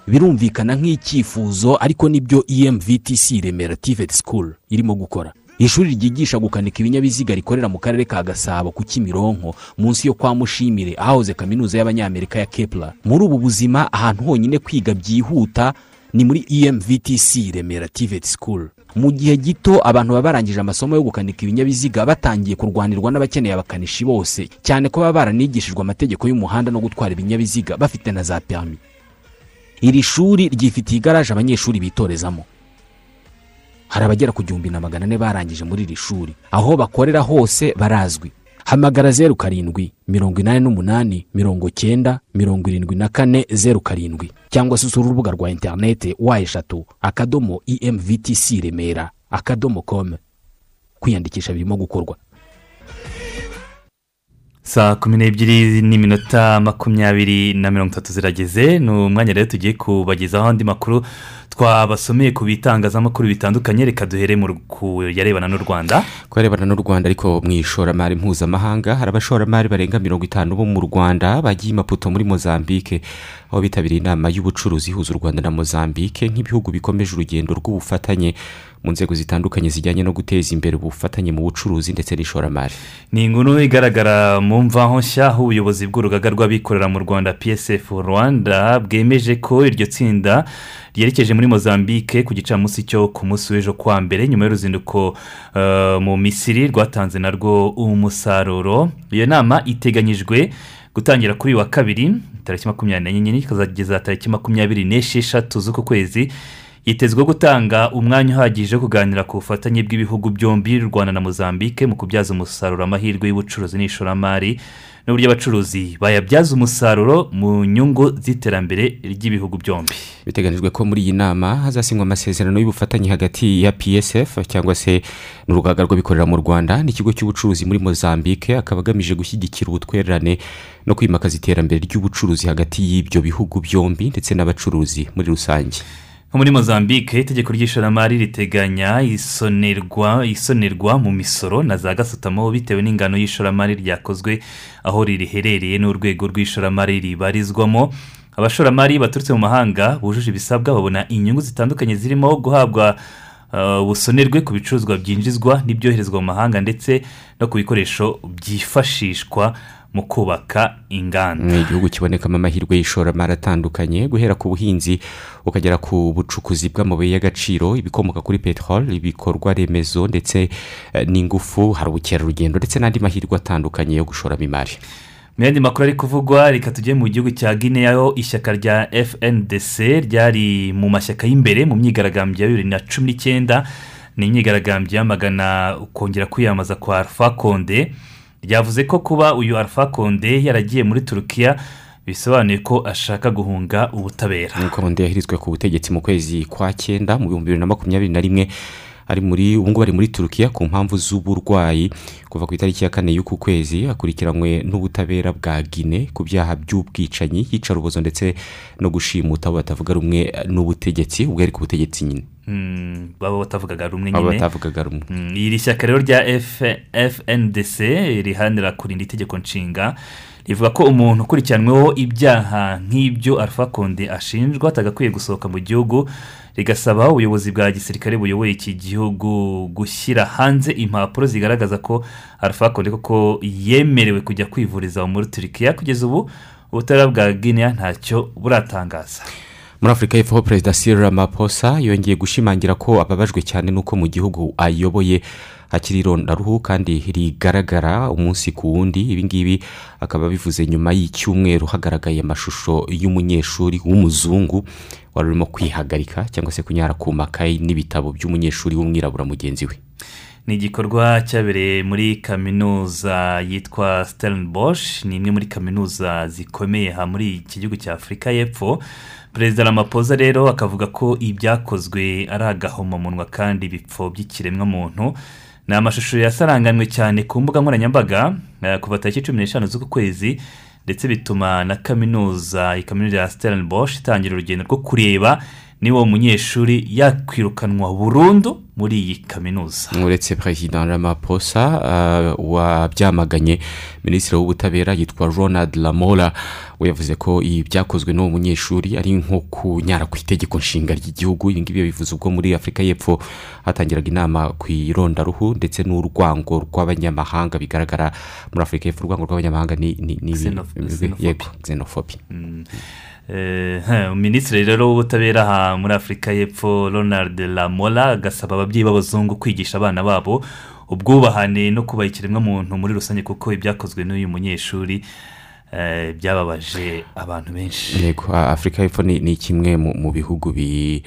Birumvikana nk'icyifuzo ariko ni byo emvtc remera tivet school irimo gukora. Ishuri ryigisha gukanika ibinyabiziga rikorera mu karere ka gasabo ku kimironko munsi yo kwa mushimire ahahoze kaminuza y'abanyamerika ya kepler. Muri ubu buzima ahantu honyine kwiga byihuta ni muri emvtc remera tivet school. Mu gihe gito abantu baba barangije amasomo yo gukanika ibinyabiziga batangiye kurwanirwa n'abakeneye abakanishi bose. Cyane ko baba baranigishijwe amategeko y'umuhanda no gutwara ibinyabiziga bafite na za perimi iri shuri ryifitiye igaraje abanyeshuri bitorezamo. Hari abagera ku gihumbi na magana ane barangije muri iri shuri. Aho bakorera hose barazwi. Hamagara zeru karindwi mirongo inani n'umunani mirongo cyenda mirongo irindwi na kane zeru karindwi. Cyangwa se usura urubuga rwa interineti wa eshatu akadomo emvtc remera akadomo komu kwiyandikisha birimo gukorwa. Saa kumi n'ebyiri n'iminota makumyabiri na mirongo itatu zirageze. Ni umwanya rero tugiye kubagezaho andi makuru twabasomeye ku bitangazamakuru bitandukanye. Reka duhere ku yarebana n'u rwanda. Ku yarebana n'u rwanda ariko mu ishoramari mpuzamahanga hari abashoramari barenga mirongo itanu bo mu rwanda bagiye i maputo muri mozambique. Aho bitabiriye inama y'ubucuruzi ihuza u rwanda na mozambique nk'ibihugu bikomeje urugendo rw'ubufatanye. Mu nzego zitandukanye zijyanye no guteza imbere ubufatanye mu bucuruzi ndetse n'ishoramari. Ni inkuru igaragara mu mvaho nshya aho ubuyobozi bw'urugaga rw'abikorera mu rwanda psf rwanda bwemeje ko iryo tsinda ryerekeje muri mozambique ku gicamunsi cyo ku munsi w'ejo kuwa mbere nyuma y'uruzinduko mu misiri rwatanze narwo umusaruro. Iyo nama iteganyijwe gutangira kuri uyu wa kabiri tariki makumyabiri n'enye ikazageza tariki makumyabiri n'esheshatu z'uku kwezi yitezwe gutanga umwanya uhagije wo kuganira ku bufatanye bw'ibihugu byombi u rwanda na mozambique mu kubyaza umusaruro amahirwe y'ubucuruzi n'ishoramari n'uburyo abacuruzi bayabyaza umusaruro mu nyungu z'iterambere ry'ibihugu byombi. Biteganijwe ko muri iyi nama hazasinywa amasezerano y'ubufatanye hagati ya psf cyangwa se n'urugaga rw'abikorera mu rwanda n'ikigo cy'ubucuruzi muri mozambique akaba agamije gushyigikira ubutwererane no kwimakaza iterambere ry'ubucuruzi hagati y'ibyo bihugu byombi ndetse n'abacuruzi muri rusange. Nko muri mozambique itegeko ry'ishoramari riteganya isonerwa isonerwa mu misoro na za gasutamo bitewe n'ingano y'ishoramari ryakozwe aho riherereye n'urwego rw'ishoramari ribarizwamo. Abashoramari baturutse mu mahanga bujuje ibisabwa babona inyungu zitandukanye zirimo guhabwa ubusonerwe ku bicuruzwa byinjizwa n'ibyoherezwa mu mahanga ndetse no ku bikoresho byifashishwa mu kubaka inganda. Ni igihugu kibonekamo amahirwe y'ishoramari atandukanye guhera ku buhinzi ukagera ku bucukuzi bw'amabuye y'agaciro ibikomoka kuri peteroli ibikorwa remezo ndetse n'ingufu hari ubukerarugendo ndetse n'andi mahirwe atandukanye yo gushoramo imari. Mu yandi makuru ari kuvugwa reka tujye mu gihugu cya guinea aho ishyaka rya fndc ryari mu mashyaka y'imbere mu myigaragambyo ya bibiri na cumi n'icyenda ni imyigaragambyo yamagana kongera kwiyamamaza kwa alpha konde ryavuze ko kuba uyu alpha konde yaragiye muri turukiya bisobanuye ko ashaka guhunga ubutabera. Konde yahirizwe ku butegetsi mu kwezi kwa cyenda mu bihumbi bibiri na makumyabiri na rimwe ari muri ubu ngubu ari muri turukiya ku mpamvu z'uburwayi kuva ku itariki ya kane y'uku kwezi akurikiranywe n'ubutabera bwa gine ku byaha by'ubwicanyi yicarubozo ndetse no gushimuta abo batavuga rumwe n'ubutegetsi ubwo ari ku butegetsi nyine. Baba batavugaga rumwe nyine? batavugaga rumwe. Iri shyaka rero rya fndc riharanira kurinda itegeko nshinga rivuga ko umuntu ukurikiranweho ibyaha nk'ibyo alpha konde ashinjwa atagakwiye gusohoka mu gihugu rigasaba ubuyobozi bwa gisirikare buyoboye iki gihugu gushyira hanze impapuro zigaragaza ko alpha konde koko yemerewe kujya kwivuriza muri turikiya kugeza ubu ubutabera bwa guinea ntacyo buratangaza. Muri afurika y'epfo perezida Cyril Ramaphosa yongeye gushimangira ko ababajwe cyane n'uko mu gihugu ayoboye hakiri irondaruhu kandi rigaragara umunsi ku wundi. Ibingibi akaba bivuze nyuma y'icyumweru hagaragaye amashusho y'umunyeshuri w'umuzungu wari urimo kwihagarika cyangwa se kunyara ku makayi n'ibitabo by'umunyeshuri w'umwirabura mugenzi we. Ni igikorwa cyabereye muri kaminuza yitwa Stellenbosch. Ni imwe muri kaminuza zikomeye aha muri iki gihugu cya afurika y'epfo. Perezida Ramaphosa rero akavuga ko ibyakozwe ari agahomamunwa kandi bipfobya ikiremwamuntu. Ni amashusho yasaranganywe cyane ku mbuga nkoranyambaga eh, kuva tariki cumi n'eshanu z'uku kwezi ndetse bituma na kaminuza kaminuza ya Stellenbosch itangira urugendo rwo kureba niba uwo munyeshuri yakwirukanwa burundu muri iyi kaminuza. Uretse perezida Ramaphosa uh, wabyamaganye minisitiri w'ubutabera yitwa ronald lamora we yavuze ko ibi byakozwe n'uwo munyeshuri ari nko kunyara ku itegeko nshinga ry'igihugu. Ibi ngibi bivuze ubwo muri afurika y'epfo hatangiraga inama ku irondaruhu ndetse n'urwango rw'abanyamahanga. Bigaragara muri afurika y'epfo urwango rw'abanyamahanga ni xenophobia. Eh, [laughs] minisitiri rero w'ubutabera aha muri afurika y'epfo ronald lamora agasaba ababyeyi b'abazungu kwigisha abana babo ubwubahane no kubaha ikiremwamuntu muri rusange kuko ibyakozwe n'uyu munyeshuri. eh, byababaje abantu benshi. Yego afurika y'epfo ni kimwe mu bihugu bi-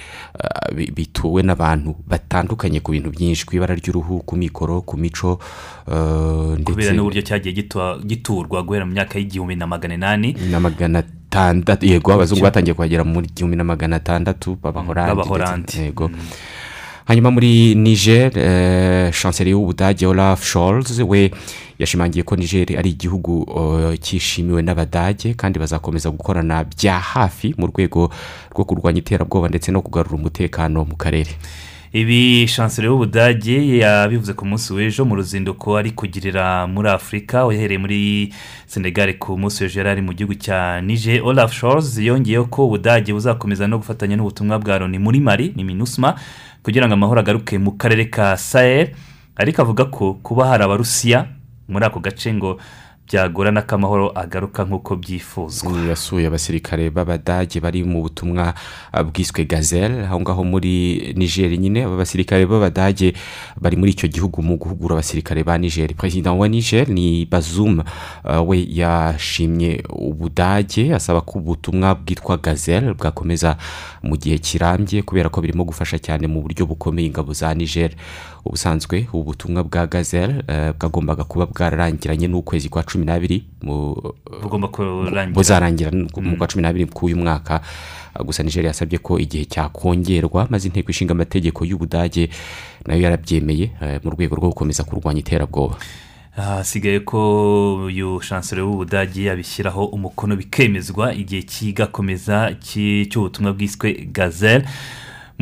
bi- bituwe n'abantu batandukanye ku bintu byinshi ku ibara ry'uruhu ku mikoro ku mico eh, kubera n'uburyo cyagiye giturwa guhera mu myaka y'igihumbi na magana inani na magana atandatu yego abazungu batangiye kuhagera mu gihumbi na magana atandatu b'abahorandi yego. Hanyuma muri niger eh, chancelier w'ubudage olaf scholz we yashimangiye ko niger ari igihugu cyishimiwe n'abadage kandi bazakomeza gukorana bya hafi mu rwego rwo kurwanya iterabwoba ndetse no kugarura umutekano mu karere. Ibi chancelier w'ubudage yabivuze ku munsi w'ejo mu ruzinduko ari kugirira muri afurika uhereye muri senegal ku munsi w'ejo yari ari mu gihugu cya nije olaf scholz yongeyeho ko ubudage buzakomeza no gufatanya n'ubutumwa bwa loni muri mari ni minusma kugira ngo amahoro agaruke mu karere ka sahel ariko avuga ko kuba hari abarusiya muri ako gace ngo byagorana ko amahoro agaruka nk'uko byifuzwa yasuye abasirikare b'abadage bari mu butumwa ah, bwiswe gazelle. Aho ngaho muri niger nyine aba basirikare b'abadage bari muri icyo gihugu mu guhugura abasirikare ba niger. Perezida wa niger ni bazum ah, we yashimye ubudage asaba ko ubutumwa bwitwa gazelle bwakomeza mu gihe kirambye kubera ko birimo gufasha cyane mu buryo bukomeye ingabo za niger. Ubusanzwe ubu butumwa bwa gazelle eh, bwagombaga kuba bwararangiranye n'ukwezi kwa cumi n'abiri buzarangira mu kwa cumi n'abiri k'uyu mwaka. Uh, gusa nigeria yasabye ko igihe cyakongerwa maze inteko ishinga amategeko y'ubudage na yo yarabyemeye uh, mu rwego rwo gukomeza kurwanya iterabwoba. Hasigaye ko uyu chancelier w'ubudage abishyiraho umukono bikemezwa igihe kigakomeza ki- cy'ubutumwa bwiswe gazelle.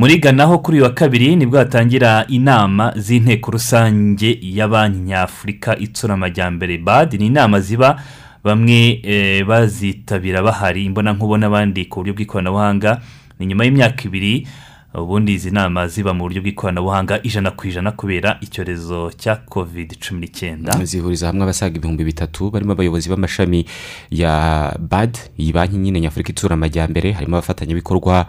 Muri ghana ho kuri uyu wa kabiri ni bwo hatangira inama z'inteko rusange ya banki nyafurika itsura amajyambere. Bad ni inama ziba bamwe eh, bazitabira bahari. Imbonankubone abandi ku buryo bw'ikoranabuhanga ni nyuma y'imyaka ibiri ubundi izi nama ziba mu buryo bw'ikoranabuhanga ijana ku ijana kubera icyorezo cya covid cumi n'icyenda. Zihuriza hamwe abasaga ibihumbi bitatu barimo abayobozi b'amashami ya bad iyi banki nyine nyafurika itsura amajyambere harimo abafatanyabikorwa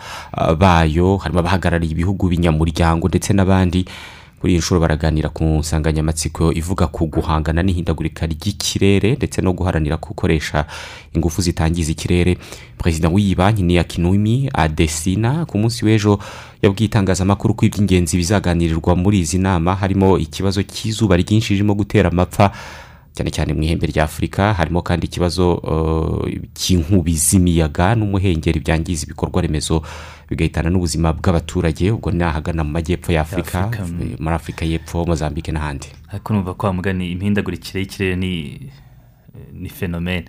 bayo harimo abahagarariye ibihugu binyamuryango ndetse n'abandi. Kuri iyi nshuro baraganira ku nsanganyamatsiko ivuga ku guhangana n'ihindagurika ry'ikirere ndetse no guharanira gukoresha ingufu zitangiza ikirere. Perezida w'iyi banki ni yakinumi adesina ku munsi w'ejo yabwiye itangazamakuru ko iby'ingenzi bizaganirirwa muri izi nama harimo ikibazo cy'izuba ryinshi ririmo gutera amapfa. Cyane cyane mu ihembe rya afurika harimo kandi ikibazo uh, cy'inkubi z'imiyaga n'umuhengeri byangiza ibikorwa remezo bigahitana n'ubuzima bw'abaturage ubwo ni ahagana mu majyepfo ya afurika mm. muri afurika y'epfo mozambique n'ahandi. Ariko numva ko mugani imihindagurikire y'ikirere ni fenomene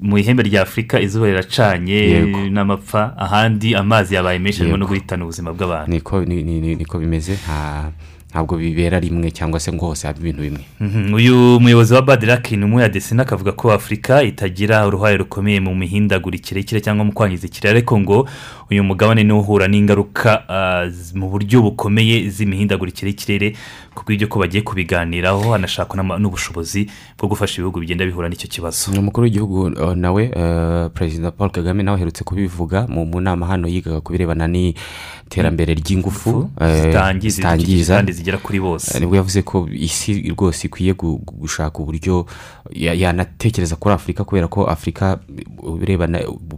mu ihembe rya afurika izuba riracanye n'amapfa ahandi amazi yabaye menshi harimo no guhitana ubuzima bw'abantu. Niko ni- ni- ni- niko bimeze. Nta- ntabwo bibera rimwe cyangwa se ngo hose haba ibintu bimwe. Mhm, uyu muyobozi wa badiraki ni umwe yadesina akavuga ko afurika itagira uruhare rukomeye mu mihindagurikire y'ikirere cyangwa mu kwangiza ikirere ariko ngo uyu mugabane niwo uhura n'ingaruka ah, mu buryo bukomeye z'imihindagurikire y'ikirere kuko ibyo ko bagiye kubiganiraho hanashakwa n'ubushobozi bwo gufasha ibihugu bigenda bihura n'icyo kibazo. Umukuru w'igihugu uh, nawe uh, perezida paul kagame nawe aherutse kubivuga mu nama hano yigaga ku birebana n'iterambere ry'ingufu eh, zitangiza kandi zigera kuri bose. Eh, ni bwo yavuze ko isi rwose ikwiye gu- gu- gushaka uburyo ya- yanatekereza kuri afurika kubera ko afurika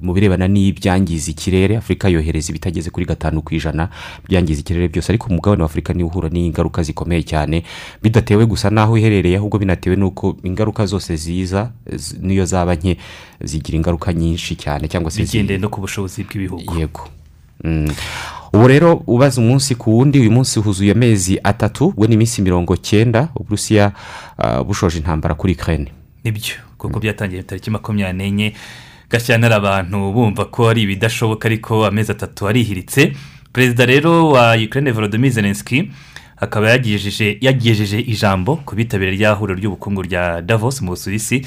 mu birebana- n'ibyangiza ikirere afurika yohereza ibitageze kuri gatanu ku ijana byangiza ikirere byose. Ariko umugabane wa afurika niwo uhura n'ingaruka zikomeye cyane. Bidatewe gusa n'aho iherereye ahubwo binatewe n'uko ingaruka zose ziza niyo zaba nke zigira ingaruka nyinshi cyane cyangwa se bigendeye no ku bushobozi bw'ibihugu. Yego. Mm. Ubu rero ubaza umunsi ku wundi uyu munsi huzuye amezi atatu ubwo ni iminsi mirongo cyenda uburusiya ah, bushoje intambara kuri ukraine. Nibyo kuko byatangiye tariki makumyabiri n'enye gashyantare abantu bumva ko ari ibidashoboka ariko amezi atatu arihiritse. Perezida rero wa ukraine volodymyr zelensky akaba yagejeje ijambo ku bitabiriye rya huriro ry'ubukungu rya davos mu busuwisi.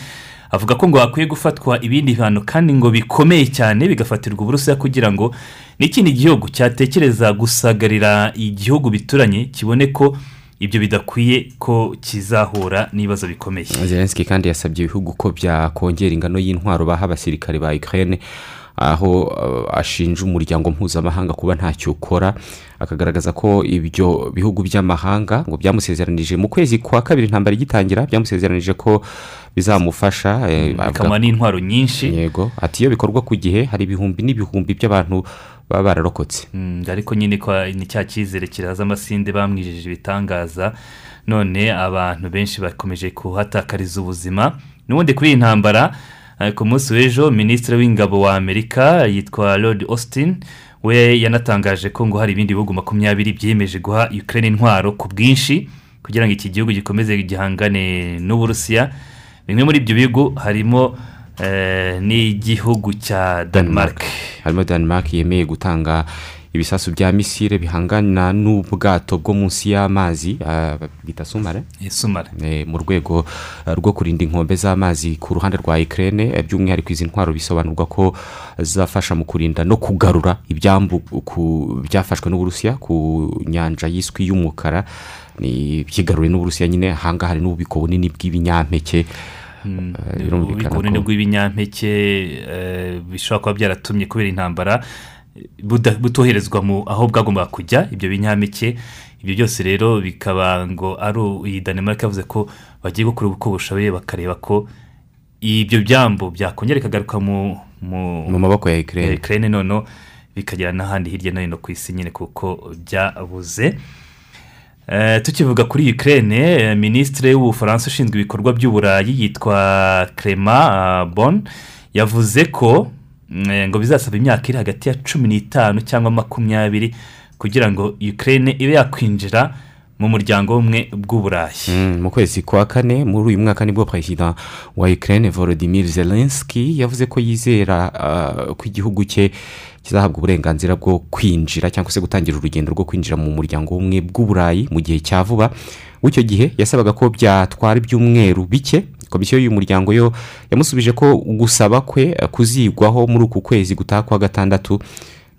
Avuga ko ngo hakwiye gufatwa ibindi bihano kandi ngo bikomeye cyane bigafatirwa uburusiya kugira ngo n'ikindi gihugu cyatekereza gusagarira igihugu bituranye kibone ko ibyo bidakwiye ko kizahura n'ibibazo bikomeye. Zelensky kandi yasabye ibihugu ko byakongera ingano y'intwaro baha abasirikare ba ukraine aho uh, ashinja umuryango mpuzamahanga kuba ntacyo ukora. Akagaragaza ko ibyo bihugu by'amahanga ngo byamusezeranije mu kwezi kwa kabiri intambara igitangira byamusezeranije ko bizamufasha eh, bikamuha n'intwaro nyinshi. Yego. Ati iyo bikorwa ku gihe hari ibihumbi n'ibihumbi by'abantu baba bararokotse. Mm, ariko nyine ni cya cyizere kiraza amasinde bamwijeje ibitangaza. None abantu benshi bakomeje kuhatakariza ubuzima. N'ubundi kuri iyi ntambara eh, ku munsi w'ejo minisitiri w'ingabo wa amerika yitwa lord austin we yanatangaje ko ngo hari ibindi bihugu makumyabiri byiyemeje guha ukraine intwaro ku bwinshi kugira ngo iki gihugu gikomeze gihangane n'uburusiya. Bimwe muri ibyo bihugu harimo eh, n'igihugu cya denmark harimo denmark yemeye gutanga ibisasu bya misile bihangana n'ubwato bwo munsi y'amazi ah, bita sumare? Sumare. Eh, mu rwego eh, rwo kurinda inkombe z'amazi ku ruhande rwa eh, by'umwihariko izi ntwaro bisobanurwa ko zizafasha mu kurinda no kugarura ibyambu byafashwe n'uburusiya ku nyanja y'iswi y'umukara. Byigaruriwe n'uburusiya nyine ahangaha hari n'ububiko bunini bw'ibinyampeke. Mm, Eh, birumvikana ububiko bunini bw'ibinyampeke eh, bishobora kuba byaratumye kubera intambara. eh, butoherezwa mu aho bwagombaga kujya ibyo binyampeke ibyo byose rero bikaba ngo ari iyi danemark yavuze ko bagiye gukora uko bushoboye bakareba ko ibyo byambu byakongera bikagaruka mu maboko ya Ukraine. Ukraine noneho bikagera n'ahandi hirya no hino ku isi nyine kuko byabuze Eh, tukivuga kuri Ukraine eh, minisitiri w'ubufaransa ushinzwe ibikorwa by'uburayi yitwa Clement bon yavuze ko eh, ngo bizasaba imyaka iri hagati ya cumi n'itanu cyangwa makumyabiri kugira ngo Ukraine ibe yakwinjira mu muryango w'ubumwe bw'uburayi. Mm, mu kwezi kwa kane muri uyu mwaka ni bwo perezida wa ukraine volodimir zelensky yavuze ko yizera ah, ko igihugu cye kizahabwa uburenganzira bwo kwinjira cyangwa se gutangira urugendo rwo kwinjira mu muryango w'ubumwe bw'uburayi mu gihe cya vuba. W'icyo gihe yasabaga ko byatwara ibyumweru bike. Komisiyo y'uyu muryango yo yamusubije ko gusaba kwe kuzigwaho muri uku kwezi gutaha kwa gatandatu.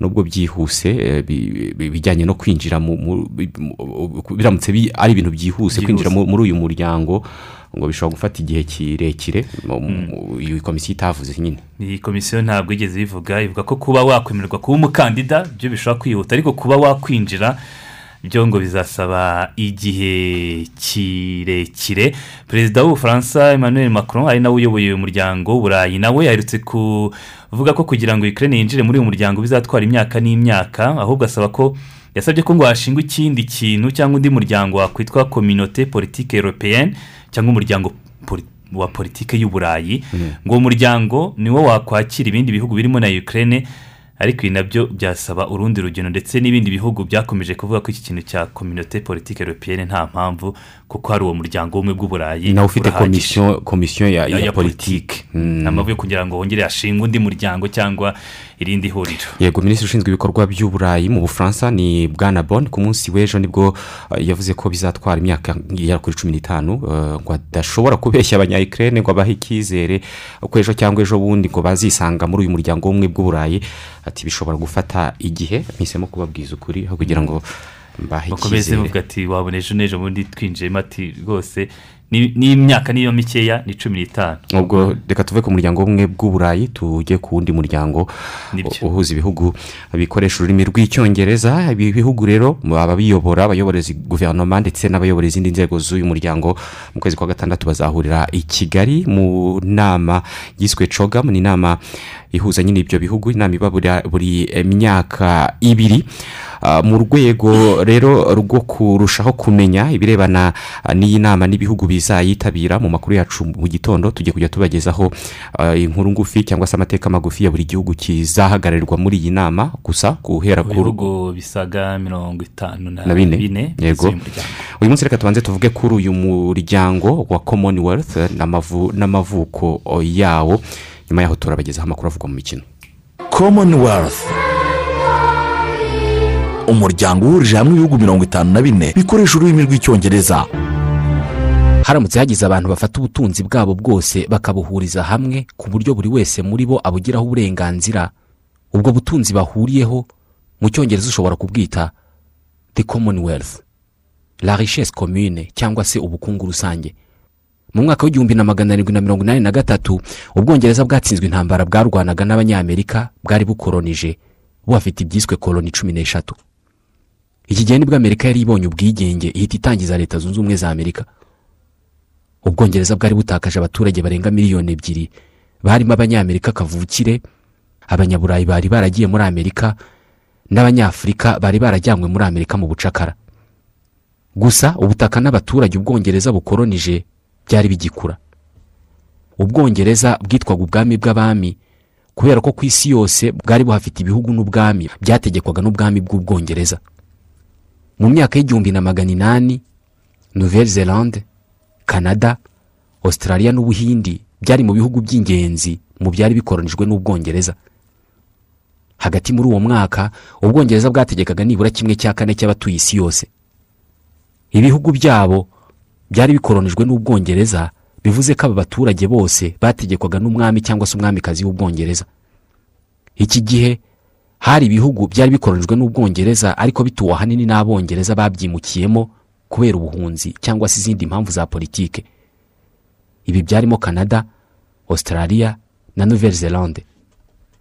Nubwo byihuse eh, bi- bi- bijyanye no kwinjira mu- mu- bi- mu- biramutse bi- ari ibintu byihuse kwinjira mu- muri uyu muryango ngo bishobora gufata igihe kirekire mu- iyi komisiyo itavuze nyine. Iyi komisiyo ntabwo igeze bivuga ivuga ko kuba wakwemererwa kuba umukandida byo bishobora kwihuta ariko kuba wakwinjira byo ngo bizasaba igihe kirekire. Perezida w'ubufaransa emmanuel macron ari nawe uyoboye uyu muryango w'uburayi nawe yaherutse kuvuga ko kugira ngo ukraine yinjire muri uyu muryango bizatwara imyaka n'imyaka ahubwo asaba ko yasabye ko ngo hashingwa ikindi kintu cyangwa undi muryango wakwitwa kominote politike europeyenne cyangwa umuryango wa politike y'uburayi ngo uwo muryango niwo wakwakira ibindi bihugu birimo na ukraine ariko ibi na byo byasaba urundi rugendo ndetse n'ibindi bihugu byakomeje kuvuga ko iki kintu cya kominote politike europeyenne nta mpamvu kuko hari uwo muryango w'ubumwe bw'uburayi nawe ufite komisiyo ya, ya, ya, nta mpamvu yo kugira ngo hongere hashingwe undi muryango cyangwa irindi huriro. Yego minisitiri ushinzwe ibikorwa by'uburayi mu bufaransa ni bwana bon ku munsi w'ejo ni bwo uh, yavuze ko bizatwara imyaka igera kuri cumi n'itanu uh, ngo adashobora kubeshya abanyayikirere ngo abahe icyizere ko ejo cyangwa ejo bundi ngo bazisanga muri uyu muryango w'ubumwe bw'uburayi. Ati bishobora gufata igihe. Mpisemo kubabwiza ukuri aho kugira ngo bakomeze icyizere. bavuga ati wabona ejo n'ejo bundi twinjiyemo. Ati rwose n'imyaka niyo mikeya ni cumi n'itanu. Ubwo reka tuve ku muryango w'ubumwe bw'uburayi tujye ku wundi muryango uhuza ibihugu bikoresha ururimi rw'icyongereza. Ibi bihugu rero ababiyobora abayoboreza guverinoma ndetse n'abayobora izindi nzego z'uyu muryango mu kwezi kwa gatandatu bazahurira i kigali mu nama yiswe cogamu ni inama ihuza nyine ibyo bihugu inama iba buri- myaka ibiri. Ah, mu rwego rero rwo kurushaho kumenya ibirebana n'iyi nama n'ibihugu bizayitabira mu makuru yacu mu gitondo tugiye kujya tubagezaho ah, inkuru ngufi cyangwa se amateka magufi ya buri gihugu kizahagararirwa muri iyi nama gusa guhera ku ibihugu bisaga mirongo itanu na na bine. yego. uyu munsi reka tubanze tuvuge kuri uyu muryango wa commonwealth eh, n'amavu- n'amavuko yawo. Nyuma yaho turabagezaho amakuru avugwa mu mikino. Commonwealth. Umuryango uhurije hamwe ibihugu mirongo itanu na bine bikoresha ururimi rw'icyongereza. Haramutse hagize abantu bafata ubutunzi bwabo bwose bakabuhuriza hamwe ku buryo buri wese muri bo abugiraho uburenganzira. Ubwo butunzi bahuriyeho mu cyongereza ushobora kubwita the commonwealth la richesse commune cyangwa se ubukungu rusange. Mu mwaka w'igihumbi na magana arindwi na mirongo inani na gatatu ubwongereza bwatsinzwe intambara bwarwanaga n'abanyamerika bwari bukoronije buhafite ibyiswe koloni cumi n'eshatu. Iki gihe ni bwo amerika yari ibonye ubwigenge ihita itangiza leta zunze ubumwe za amerika. Ubwongereza bwari butakaje abaturage barenga miliyoni ebyiri. Barimo abanyamerika kavukire abanyaburayi bari baragiye muri amerika n'abanyafurika bari barajyanywe muri amerika mu bucakara. Gusa ubutaka n'abaturage ubwongereza bukoronije byari bigikura. Ubwongereza bwitwaga ubwami bw'abami kubera ko ku isi yose bwari buhafite ibihugu n'ubwami byategekwaga n'ubwami bw'ubwongereza. Mu myaka y'igihumbi na magana inani nouvelle zelande canada australia n'ubuhindi byari mu bihugu by'ingenzi mu byari bikoronijwe n'ubwongereza. Hagati muri uwo mwaka ubwongereza bwategekaga nibura kimwe cya kane cy'abatuye isi yose. Ibihugu byabo byari bikoronijwe n'ubwongereza bivuze ko aba baturage bose bategekwaga n'umwami cyangwa se umwamikazi w'ubwongereza. Iki gihe hari ibihugu byari bikoronijwe n'ubwongereza ariko bituwe ahanini n'abongereza babyimukiyemo kubera ubuhunzi cyangwa se izindi mpamvu za politike. Ibi byarimo canada australia na nouvelle zelande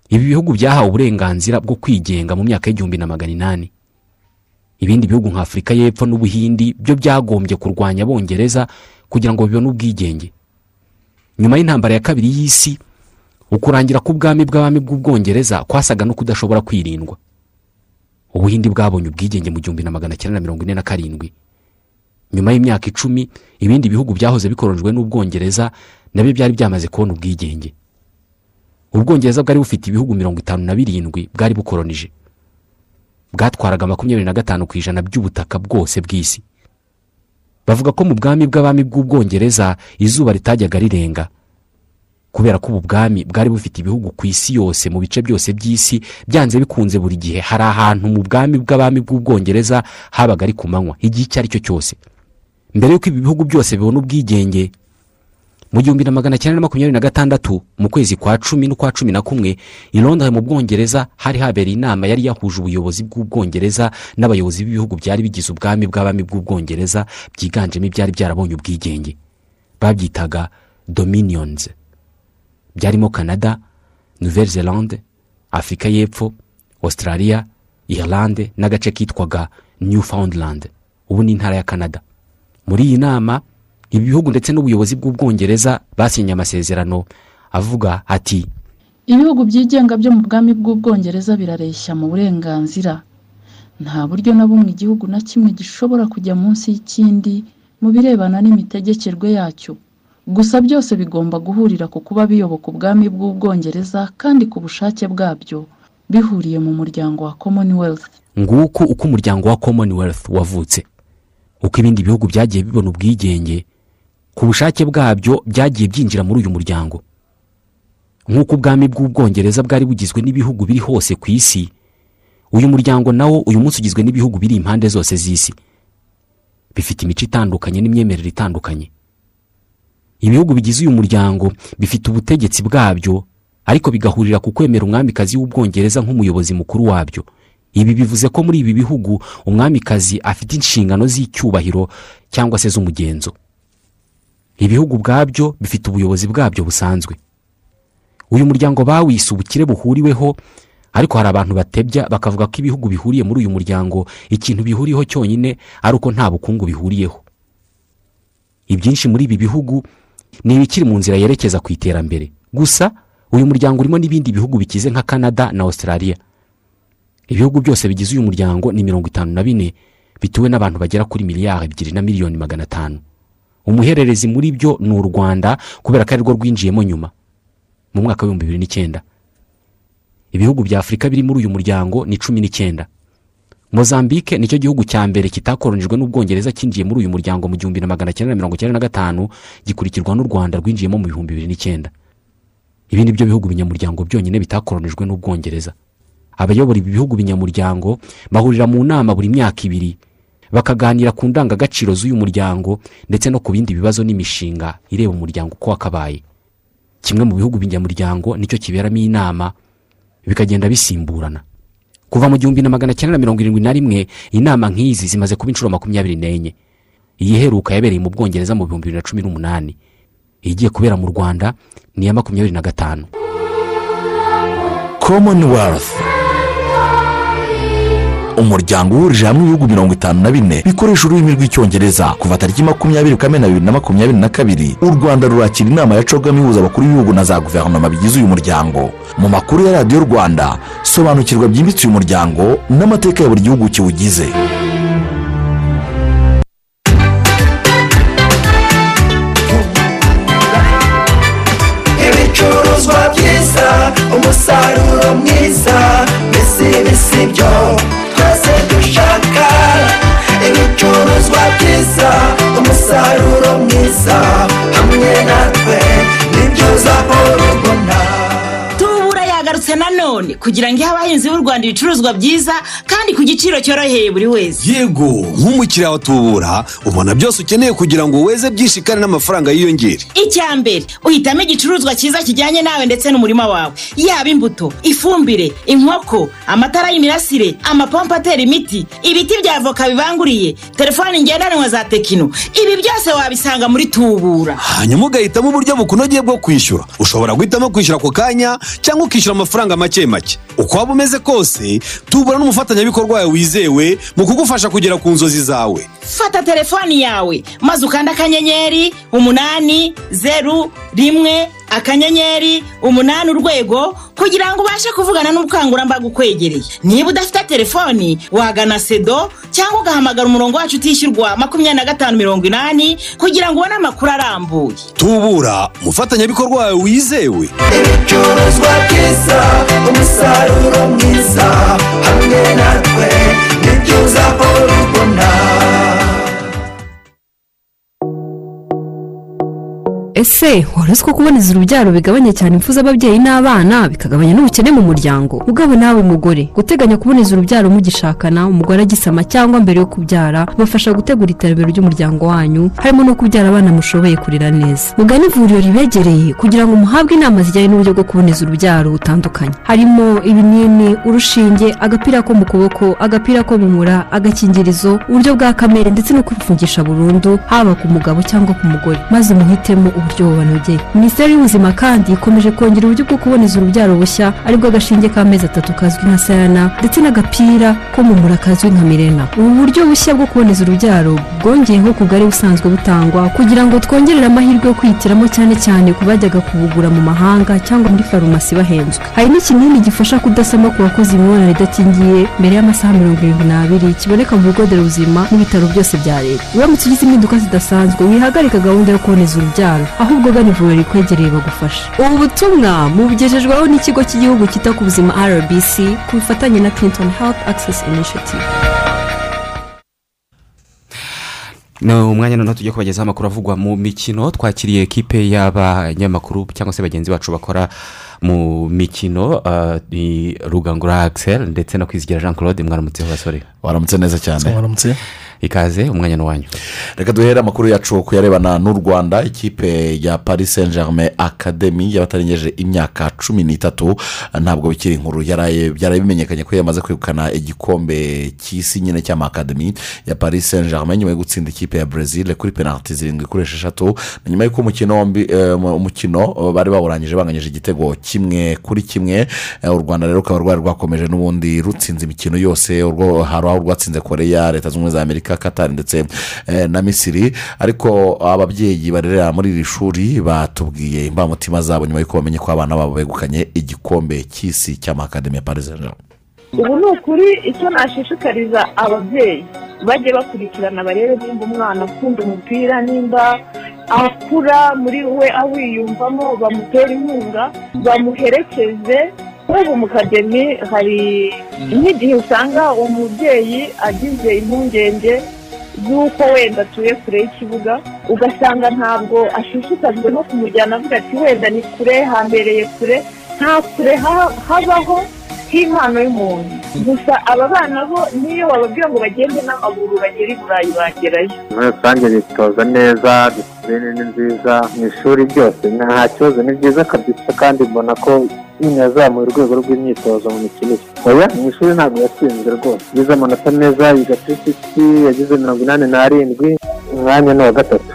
ibi bihugu byahawe uburenganzira bwo kwigenga mu myaka y'igihumbi na magana inani. Ibindi bihugu nka afurika y'epfo n'ubuhindi byo byagombye kurwanya abongereza kugira ngo bibone ubwigenge. Nyuma y'intambara ya kabiri y'isi ukurangira k'ubwami bw'abami bw'ubwongereza kwasaga no kudashobora kwirindwa. Ubuhindi bwabonye ubwigenge mu gihumbi na magana cyenda na mirongo ine na karindwi. Nyuma y'imyaka icumi ibindi bihugu byahoze bikoronijwe n'ubwongereza na byo byari byamaze kubona ubwigenge. Ubwongereza bwari bufite ibihugu mirongo itanu na birindwi bwari bukoronije. Bwatwaraga makumyabiri na gatanu ku ijana by'ubutaka bwose bw'isi. Bavuga ko mu bwami bw'abami bw'ubwongereza izuba ritajyaga rirenga. Kubera ko ubu bwami bwari bufite ibihugu ku isi yose mu bice byose by'isi byanze bikunze buri gihe. Hari ahantu mu bwami bw'abami bw'ubwongereza habaga ari ku manywa. Igihe icyo ari cyo cyose. Mbere y'uko ibi bihugu byose bibona ubwigenge mu gihumbi na magana cyenda na makumyabiri na gatandatu mu kwezi kwa cumi n'ukwa cumi na kumwe i londres mu bwongereza hari habereye inama yari yahuje ubuyobozi bw'ubwongereza n'abayobozi b'ibihugu byari bigize ubwami bw'abami bw'ubwongereza byiganjemo ibyari byarabonye ubwigenge. Babyitaga dominions. Byarimo canada nouvelle zelande afurika y'epfo australia irlande n'agace kitwaga newfoundland. Ubu ni intara ya canada. Muri iyi nama ibi bihugu ndetse n'ubuyobozi bw'ubwongereza basinye amasezerano avuga ati ibihugu byigenga byo mu bwami bw'ubwongereza birareshya mu burenganzira. Nta buryo na bumwe igihugu na kimwe gishobora kujya munsi y'ikindi mu birebana n'imitegekerwe yacyo. Gusa byose bigomba guhurira ku kuba biyoboka ubwami bw'ubwongereza kandi ku bushake bwabyo bihuriye mu muryango wa commonwealth. Nguko uko umuryango wa commonwealth wavutse. Uko ibindi bihugu byagiye bibona ubwigenge ku bushake bwabyo byagiye byinjira muri uyu muryango. Nk'uko ubwami bw'ubwongereza bwari bugizwe n'ibihugu biri hose ku isi uyu muryango nawo uyu munsi ugizwe n'ibihugu biri impande zose z'isi. Bifite imico itandukanye n'imyemerere itandukanye. Ibihugu bigize uyu muryango bifite ubutegetsi bwabyo ariko bigahurira ku kwemera umwamikazi w'ubwongereza nk'umuyobozi mukuru wabyo. Ibi bivuze ko muri ibi bihugu umwamikazi afite inshingano z'icyubahiro cyangwa se z'umugenzo. Ibihugu ubwabyo bifite ubuyobozi bwabyo busanzwe. Uyu muryango bawise ubukire buhuriweho ariko hari abantu batebya bakavuga ko ibihugu bihuriye muri uyu muryango ikintu bihuriyeho cyonyine ari uko nta bukungu bihuriyeho. Ibyinshi muri ibi bihugu ni ibikiri mu nzira yerekeza ku iterambere. Gusa uyu muryango urimo n'ibindi bihugu bikize nka canada na australia. Ibihugu byose bigize uyu muryango ni mirongo itanu na bine bituwe n'abantu bagera kuri miliyari ebyiri na miliyoni magana atanu. Umuhererezi muri byo ni u rwanda kubera ko arirwo rwinjiyemo nyuma mu mwaka w'ibihumbi bibiri n'icyenda. Ibihugu bya afurika biri muri uyu muryango ni cumi n'icyenda. Mozambique ni cyo gihugu cya mbere kitakoronijwe n'ubwongereza cyinjiye muri uyu muryango mu gihumbi na magana cyenda mirongo icyenda na gatanu gikurikirwa n'u rwanda rwinjiyemo mu bihumbi bibiri n'icyenda. Ibi ni byo bihugu binyamuryango byonyine bitakoronijwe n'ubwongereza. Abayobora ibi bihugu binyamuryango bahurira mu nama buri myaka ibiri bakaganira ku ndangagaciro z'uyu muryango ndetse no ku bindi bibazo n'imishinga ireba umuryango uko wakabaye. Kimwe mu bihugu binyamuryango ni cyo kiberamo inama bikagenda bisimburana. Kuva mu gihumbi na magana cyenda na mirongo irindwi na rimwe inama nk'izi zimaze kuba inshuro makumyabiri n'enye. Iyi iheruka yabereye mu bwongereza mu bihumbi bibiri na cumi n'umunani. Igiye kubera mu rwanda ni iya makumyabiri na gatanu. Commonwealth. Umuryango uhurije hamwe ibihugu mirongo itanu na bine bikoresha ururimi rw'icyongereza kuva tariki makumyabiri kamena bibiri na makumyabiri na kabiri u rwanda rurakira inama ya cogam ihuza abakuru b'ibihugu na za guverinoma bigize uyu muryango. Mu makuru ya radiyo rwanda sobanukirwa byimbitse uyu muryango n'amateka ya buri gihugu kiwugize. Umusaruro mwiza mbese byo. Twese dushaka ibicuruzwa byiza umusaruro mwiza hamwe natwe ni byo uzahora ubona yagarutse nanone kugira ngo ihe abahinzi b'u rwanda ibicuruzwa byiza kandi ku giciro cyoroheye buri wese. Yego nk'umukiriya wa tubura ubona byose ukeneye kugira ngo weze byinshi kandi n'amafaranga yiyongere. Icya mbere uhitamo igicuruzwa cyiza kijyanye nawe ndetse n'umurima wawe. Yaba imbuto ifumbire inkoko amatara y'imirasire amapompo atera imiti ibiti bya avoka bibanguriye telefoni ngendanwa za tekino. Ibi byose wabisanga muri tubura. Hanyuma ugahitamo uburyo bukunogeye bwo kwishyura. Ushobora guhitamo kwishyura ako kanya cyangwa ukishyura amafaranga make make. Uko waba umeze kose tubura n'umufatanyabikorwa wawe wizewe mu kugufasha kugera ku nzozi zawe. Fata telefoni yawe. Maze ukanda akanyenyeri umunani zeru rimwe akanyenyeri umunani urwego kugira ngo ubashe kuvugana n'ubukangurambaga ukwegereye. Niba udafite telefoni wagana sedo cyangwa ugahamagara umurongo wacu utishyurwa makumyabiri na gatanu mirongo inani kugira ngo ubone amakuru arambuye. Tubura umufatanyabikorwa wawe wizewe. Ibicuruzwa byiza umusaruro mwiza hamwe natwe ni byo ubona ese wari uzi ko kuboneza urubyaro bigabanya cyane impfu z'ababyeyi n'abana bikagabanya n'ubukene mu muryango? Ugabo nawe mugore guteganya kuboneza urubyaro mugishakana umugore agisama cyangwa mbere yo kubyara bibafasha gutegura iterambere ry'umuryango wanyu harimo no kubyara abana mushoboye kurera neza. Mugane ivuriro ribegereye kugira ngo muhabwe inama zijyanye n'uburyo bwo kuboneza urubyaro butandukanye. Harimo ibinini urushinge agapira ko mu kuboko agapira ko mu mura agakingirizo uburyo bwa kamere ndetse no kwifungisha burundu haba ku mugabo cyangwa ku mugore. Maze muhitemo uburyo bubanogeye minisiteri y'ubuzima kandi ikomeje kongera uburyo bwo kuboneza urubyaro bushya ari bwo agashinge k'amezi atatu kazwi nka sayana ndetse n'agapira ko mu mura kazwi nka mirena. Ubu buryo bushya bwo kuboneza urubyaro bwongeyeho ku bwari busanzwe butangwa kugira ngo twongerere amahirwe yo kwihitiramo cyane cyane ku bajyaga kubugura mu mahanga cyangwa muri farumasi bahenzwe. Hari n'ikinini gifasha kudasama ku bakoze imibonano idakingiye mbere y'amasaha mirongo irindwi n'abiri kiboneka mu bigo nderabuzima n'ibitaro byose bya leta. Uramutse ugize impinduka zidasanzwe wihagarika gahunda yo kuboneza urubyaro. Ahubwo gana ivuriro rikwegereye bagufasha ubu butumwa mubugejejweho n'ikigo cy'igihugu cyita ku buzima rbc ku bufatanye na clinton health access initiative. Ni umwanya noneho tujya kubagezaho amakuru avugwa mu mikino. Twakiriye ekipe y'abanyamakuru cyangwa se bagenzi bacu bakora mu mikino uh, ni rugangura axel ndetse no kwizigira jean claude mwaramutseho basore waramutse neza cyane. Waramutse. Ikaze umwanya ni uwanyu. Reka duhere amakuru yacu kuyarebana n'u rwanda. Ikipe ya paris saint germain academy y'abatarengeje imyaka cumi n'itatu. Ntabwo bikiri inkuru. Byaraye bimenyekanye ko yamaze kwegukana igikombe cy'isi nyine cy'amakademi ya paris saint germain nyuma yo gutsinda ikipe ya brezil kuri penaliti zirindwi kuri esheshatu. Nyuma y'uko umukino wombi umukino bari bawurangije banganyije igitego kimwe kuri kimwe u rwanda rero rukaba rwari rwakomeje n'ubundi rutsinze imikino yose. Hari aho rwatsinze koreya leta zunze ubumwe za amerika katari ndetse na misiri. Ariko ababyeyi barerera muri iri shuri batubwiye imbamutima zabo nyuma y'uko bamenye ko abana babo begukanye igikombe cy'isi cy'amakademi ya germain ubu ni ukuri icyo nashishikariza ababyeyi. Bajye bakurikirana barebe nimba umwana akunda umupira nimba akura muri we awiyumvamo bamutera inkunga bamuherekeze nk'ubu mu kademi hari nk'igihe usanga umubyeyi agize impungenge z'uko wenda atuye kure y'ikibuga ugasanga ntabwo ashishikajwe no kumujyana avuga ati wenda ni kure hambereye kure. Nta kure habaho nk'impano y'umuntu. Gusa aba bana bo niyo bababwira ngo bagende n'amaguru bagere i burayi bagerayo. Muri rusange bitoza neza disipurine ni nziza mu ishuri byose nta kibazo. Ni byiza kabisa kandi mbona ko nyine yazamuye urwego rw'imyitozo mu mikinire oya mu ishuri ntabwo yatsinzwe rwose. Yagize amanota meza yiga trisiti yagize mirongo inani n'arindwi umwanya ni uwa gatatu.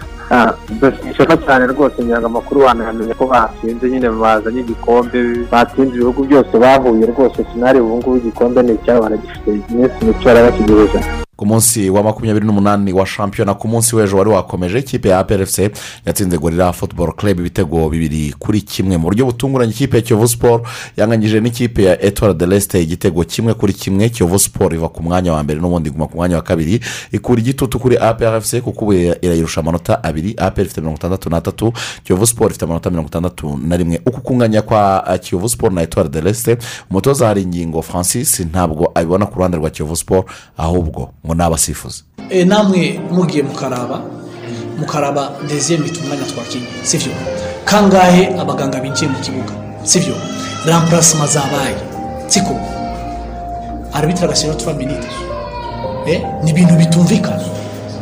Ishema cyane rwose ngira ngo amakuru wanayamenye ko batsinze nyine bazanye igikombe batsinze ibihugu byose bahuye rwose finari ubu ngubu igikombe ni icyabo baragifite iminsi mike barabategereje ku munsi wa makumyabiri n'umunani wa shampiyona ku munsi w'ejo wari wakomeje ikipe ya APRFC yatsinze gorira futuboro club ibitego bibiri kuri kimwe. Mu buryo butunguranye ikipe ya kiyovu siporo yanganyije n'ikipe ya etuwara de resite igitego kimwe kuri kimwe. Kiyovu siporo iva ku mwanya wa mbere n'ubundi iguma ku mwanya wa kabiri. Ikura igitutu kuri APRFC kuko ubu irayirusha amanota abiri. APR ifite mirongo itandatu n'atatu. Kiyovu siporo ifite amanota mirongo itandatu na rimwe. Uku kunganya kwa uh, kiyovu siporo na etuwara de resite umutoza hari ingingo francis ntabwo abibona ku ruhande rwa kiyovu siporo ahubwo ngo ni abasifuzi e, namwe mugiye mukaraba mukaraba deziyeme bita umwanya twakinnye sibyo kangahe abaganga binjiye mu kibuga? Sibyo rampurasima zabaye siko? Arabitira agashyiraho tuwa miniti e, ni ibintu bitumvikana.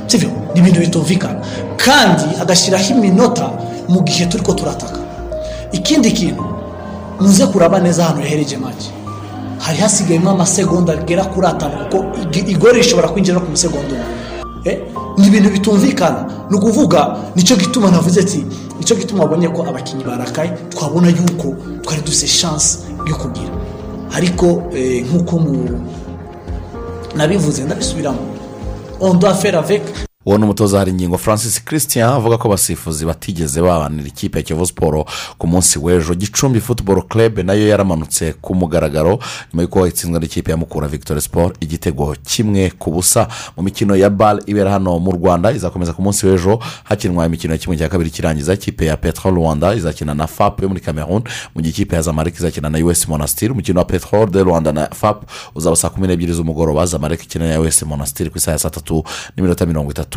Sibyo ni ibintu bitumvikana. Kandi agashyiraho iminota mu gihe turi ko turataka. Ikindi kintu muze kuraba neza ahantu yahereje make hari hasigayemo amasegonda agera kuri atanu kuko ig- igore rishobora kwinjira no ku musegonda umwe. Eh, ni ibintu bitumvikana. Ni ukuvuga ni cyo gituma navuze ati ni cyo gituma wabonye ko abakinnyi barakaye twabona yuko twari dufite shansi yo kugira. Ariko eh, nk'uko nabivuze ndabisubiramo. On doit faire avec. Uwo ni umutoza hari ingingo francis christian avuga ko abasifuzi batigeze babanira ikipe ya kiyovu siporo ku munsi w'ejo. Gicumbi futuboro club na yo yaramanutse ku mugaragaro nyuma y'uko itsinzwe n'ikipe ya mukura victoire siporo igitego kimwe ku busa. Mu mikino ya bal ibera hano mu rwanda izakomeza ku munsi w'ejo hakinwa imikino ya kimwe cya kabiri kirangiza ikipe ya petro rwanda izakina na fap yo muri cameroon mu gihe ikipe ya zamalek izakina na us monastir. Umukino wa petro de rwanda na fap uzaba saa kumi n'ebyiri z'umugoroba zamalek ikina na us monastir ku isaha ya saa tatu n'iminota mirongo itatu.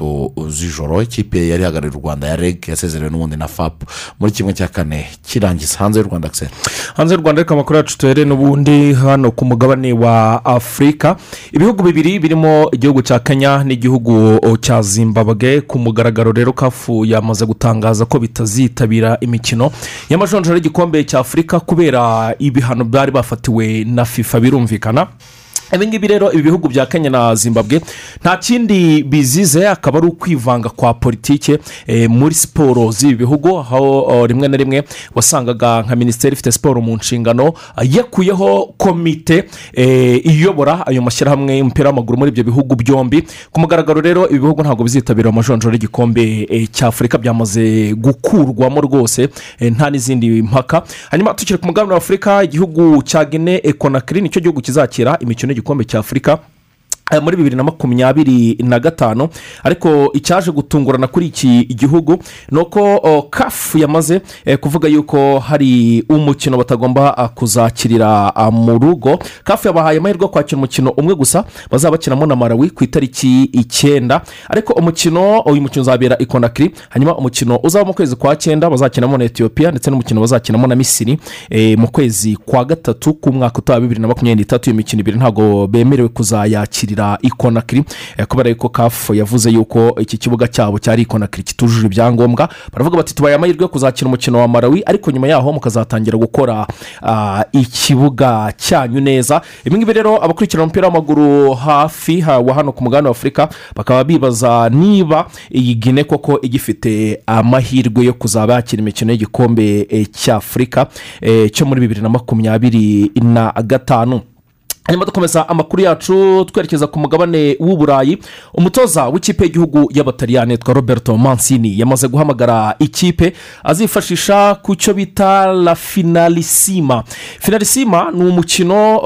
Z'ijoro ikipe yari ihagarariye u rwanda ya reg yasezerewe n'ubundi na fap muri kimwe cya kane kirangiza. Hanze y'u rwanda akiseri hanze y'u rwanda reka amakuru yacu tuhere n'ubundi hano ku mugabane wa afurika ibihugu bibiri birimo igihugu cya kenya n'igihugu cya zimbabwe. Ku mugaragaro rero kafu yamaze gutangaza ko bitazitabira imikino y'amajonjora y'igikombe cya afurika kubera ibihano bari bafatiwe na fifa birumvikana. Ibi ngibi rero ibi bihugu bya kenya na zimbabwe nta kindi bizize akaba ari ukwivanga kwa politike eh, muri siporo z'ibi bihugu. Aho rimwe na rimwe wasangaga nka minisiteri ifite siporo mu nshingano ah, yakuyeho komite eh, iyobora ayo mashyirahamwe y'umupira w'amaguru muri ibyo bihugu byombi. Ku mugaragaro rero ibi bihugu ntabwo bizitabira amajonjora y'igikombe eh, cya afurika. Byamaze gukurwamo rwose eh, nta n'izindi mpaka. Hanyuma tukiri ku mugabane wa afurika igihugu cya gine ekonakiri ni cyo gihugu kizakira imikino y'igikombe cya afurika eh, muri bibiri na makumyabiri na gatanu. Ariko icyaje gutungurana kuri iki gihugu ni uko kafu yamaze eh, kuvuga yuko hari umukino batagomba ah, kuzakirira ah, mu rugo. Kafu yabahaye amahirwe yo kwakira umukino umwe gusa bazaba bakinamo na marawi ku itariki icyenda. Ariko umukino uyu mukino uzabera i konakiri hanyuma umukino uzaba mu kwezi kwa cyenda bazakinamo na etiyopiya ndetse n'umukino bazakinamo na misiri eh, mu kwezi kwa gatatu k'umwaka utaha bibiri na makumyabiri n'itatu iyo mikino ibiri ntabwo bemerewe kuzayakirira. I konakiri eh, kubera yuko kafu yavuze yuko iki kibuga cyabo cyari i konakiri kitujuje ibyangombwa baravuga bati tubaye amahirwe yo kuzakina umukino wa marawi ariko nyuma yaho mukazatangira gukora ah, ikibuga cyanyu neza. Ibi ngibi rero abakurikirana umupira w'amaguru hafi ha- wa hano ku mugabane wa afurika bakaba bibaza niba iyi gine koko igifite amahirwe yo kuzaba yakira imikino y'igikombe eh, cy'afurika eh, cyo muri bibiri na makumyabiri na gatanu. Hanyuma dukomeza amakuru yacu twerekeza ku mugabane w'uburayi umutoza w'ikipe y'igihugu y'abataliyani yitwa roberto mansini yamaze guhamagara ikipe azifashisha ku cyo bita la finalisima finalisima ni umukino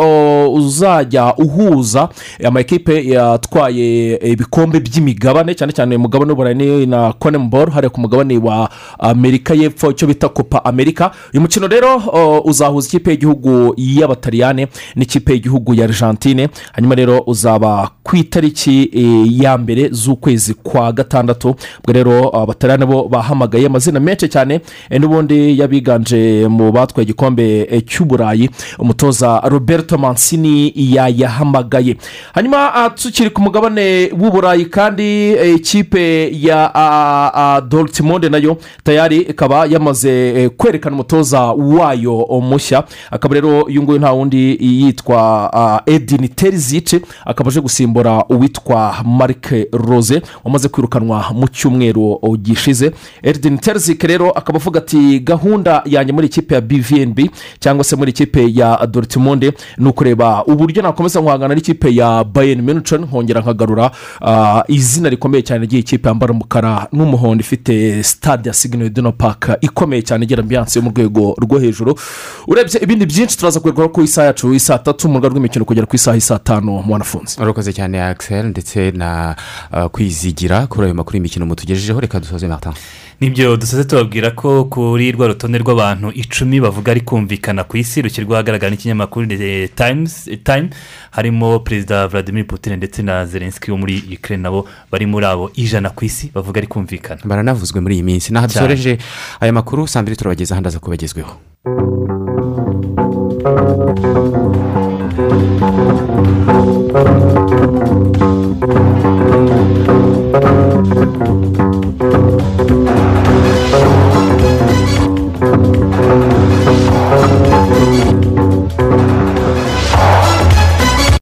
uzajya uhuza amakipe yatwaye ibikombe by'imigabane cyane cyane umugabane w'uburayi na konemboro hariya ku mugabane wa amerika y'epfo icyo bita copa amerika uyu mukino rero uzahuza ikipe y'igihugu y'abataliyani n'ikipe y'igihugu ya argentine hanyuma rero uzaba ku itariki eh, ya mbere z'ukwezi kwa gatandatu. Ubwo rero abataliyani bo bahamagaye amazina menshi cyane eh, n'ubundi y'abiganje mu batwaye igikombe eh, cy'uburayi. Umutoza roberto mansini yayahamagaye hanyuma ah, tukiri ku mugabane w'uburayi kandi ikipe ya ah, ah, dortmund na yo tayari ikaba yamaze kwerekana umutoza wayo mushya. Akaba rero uyu nguyu nta wundi yitwa ah, edini terizice akaba aje gusimbura gusimbura uwitwa marike rose wamaze kwirukanwa mu cyumweru gishize. Eridini terizike rero akaba avuga ati gahunda yanjye muri ikipe ya bvnb cyangwa se muri ikipe ya dorutimonde ni ukureba uburyo nakomeza guhangana n'ikipe ya bayeni miniconi nkongera nkagarura ah, izina rikomeye cyane ry'iyi kipe yambara umukara n'umuhondo ifite sitade ya sigino idino paka ikomeye cyane igira ambiyanse yo mu rwego rwo hejuru. Urebye ibindi byinshi turaza kugerwaho ku isaha yacu isaa tatu mu rwego rw'imikino kugera ku isaha isaa tanu mwanafunze urakoze cyane akiseri ndetse na uh, kwizigira kuri ayo makuru y'imikino mutugejejeho. Reka dusoze martin. Nibyo dusoze tubabwira ko kuri rwa rutonde rw'abantu icumi bavuga ari kumvikana ku isi rushyirwa ahagaragara n'ikinyamakuru Times time. Harimo perezida vladimir putin ndetse na zelenski wo muri ukraine nabo bari muri abo ijana ku isi bavuga ari kumvikana. Baranavuzwe muri iyi minsi. Cyane. dusoreje aya makuru saa mbiri turabageza ahandi aza Thank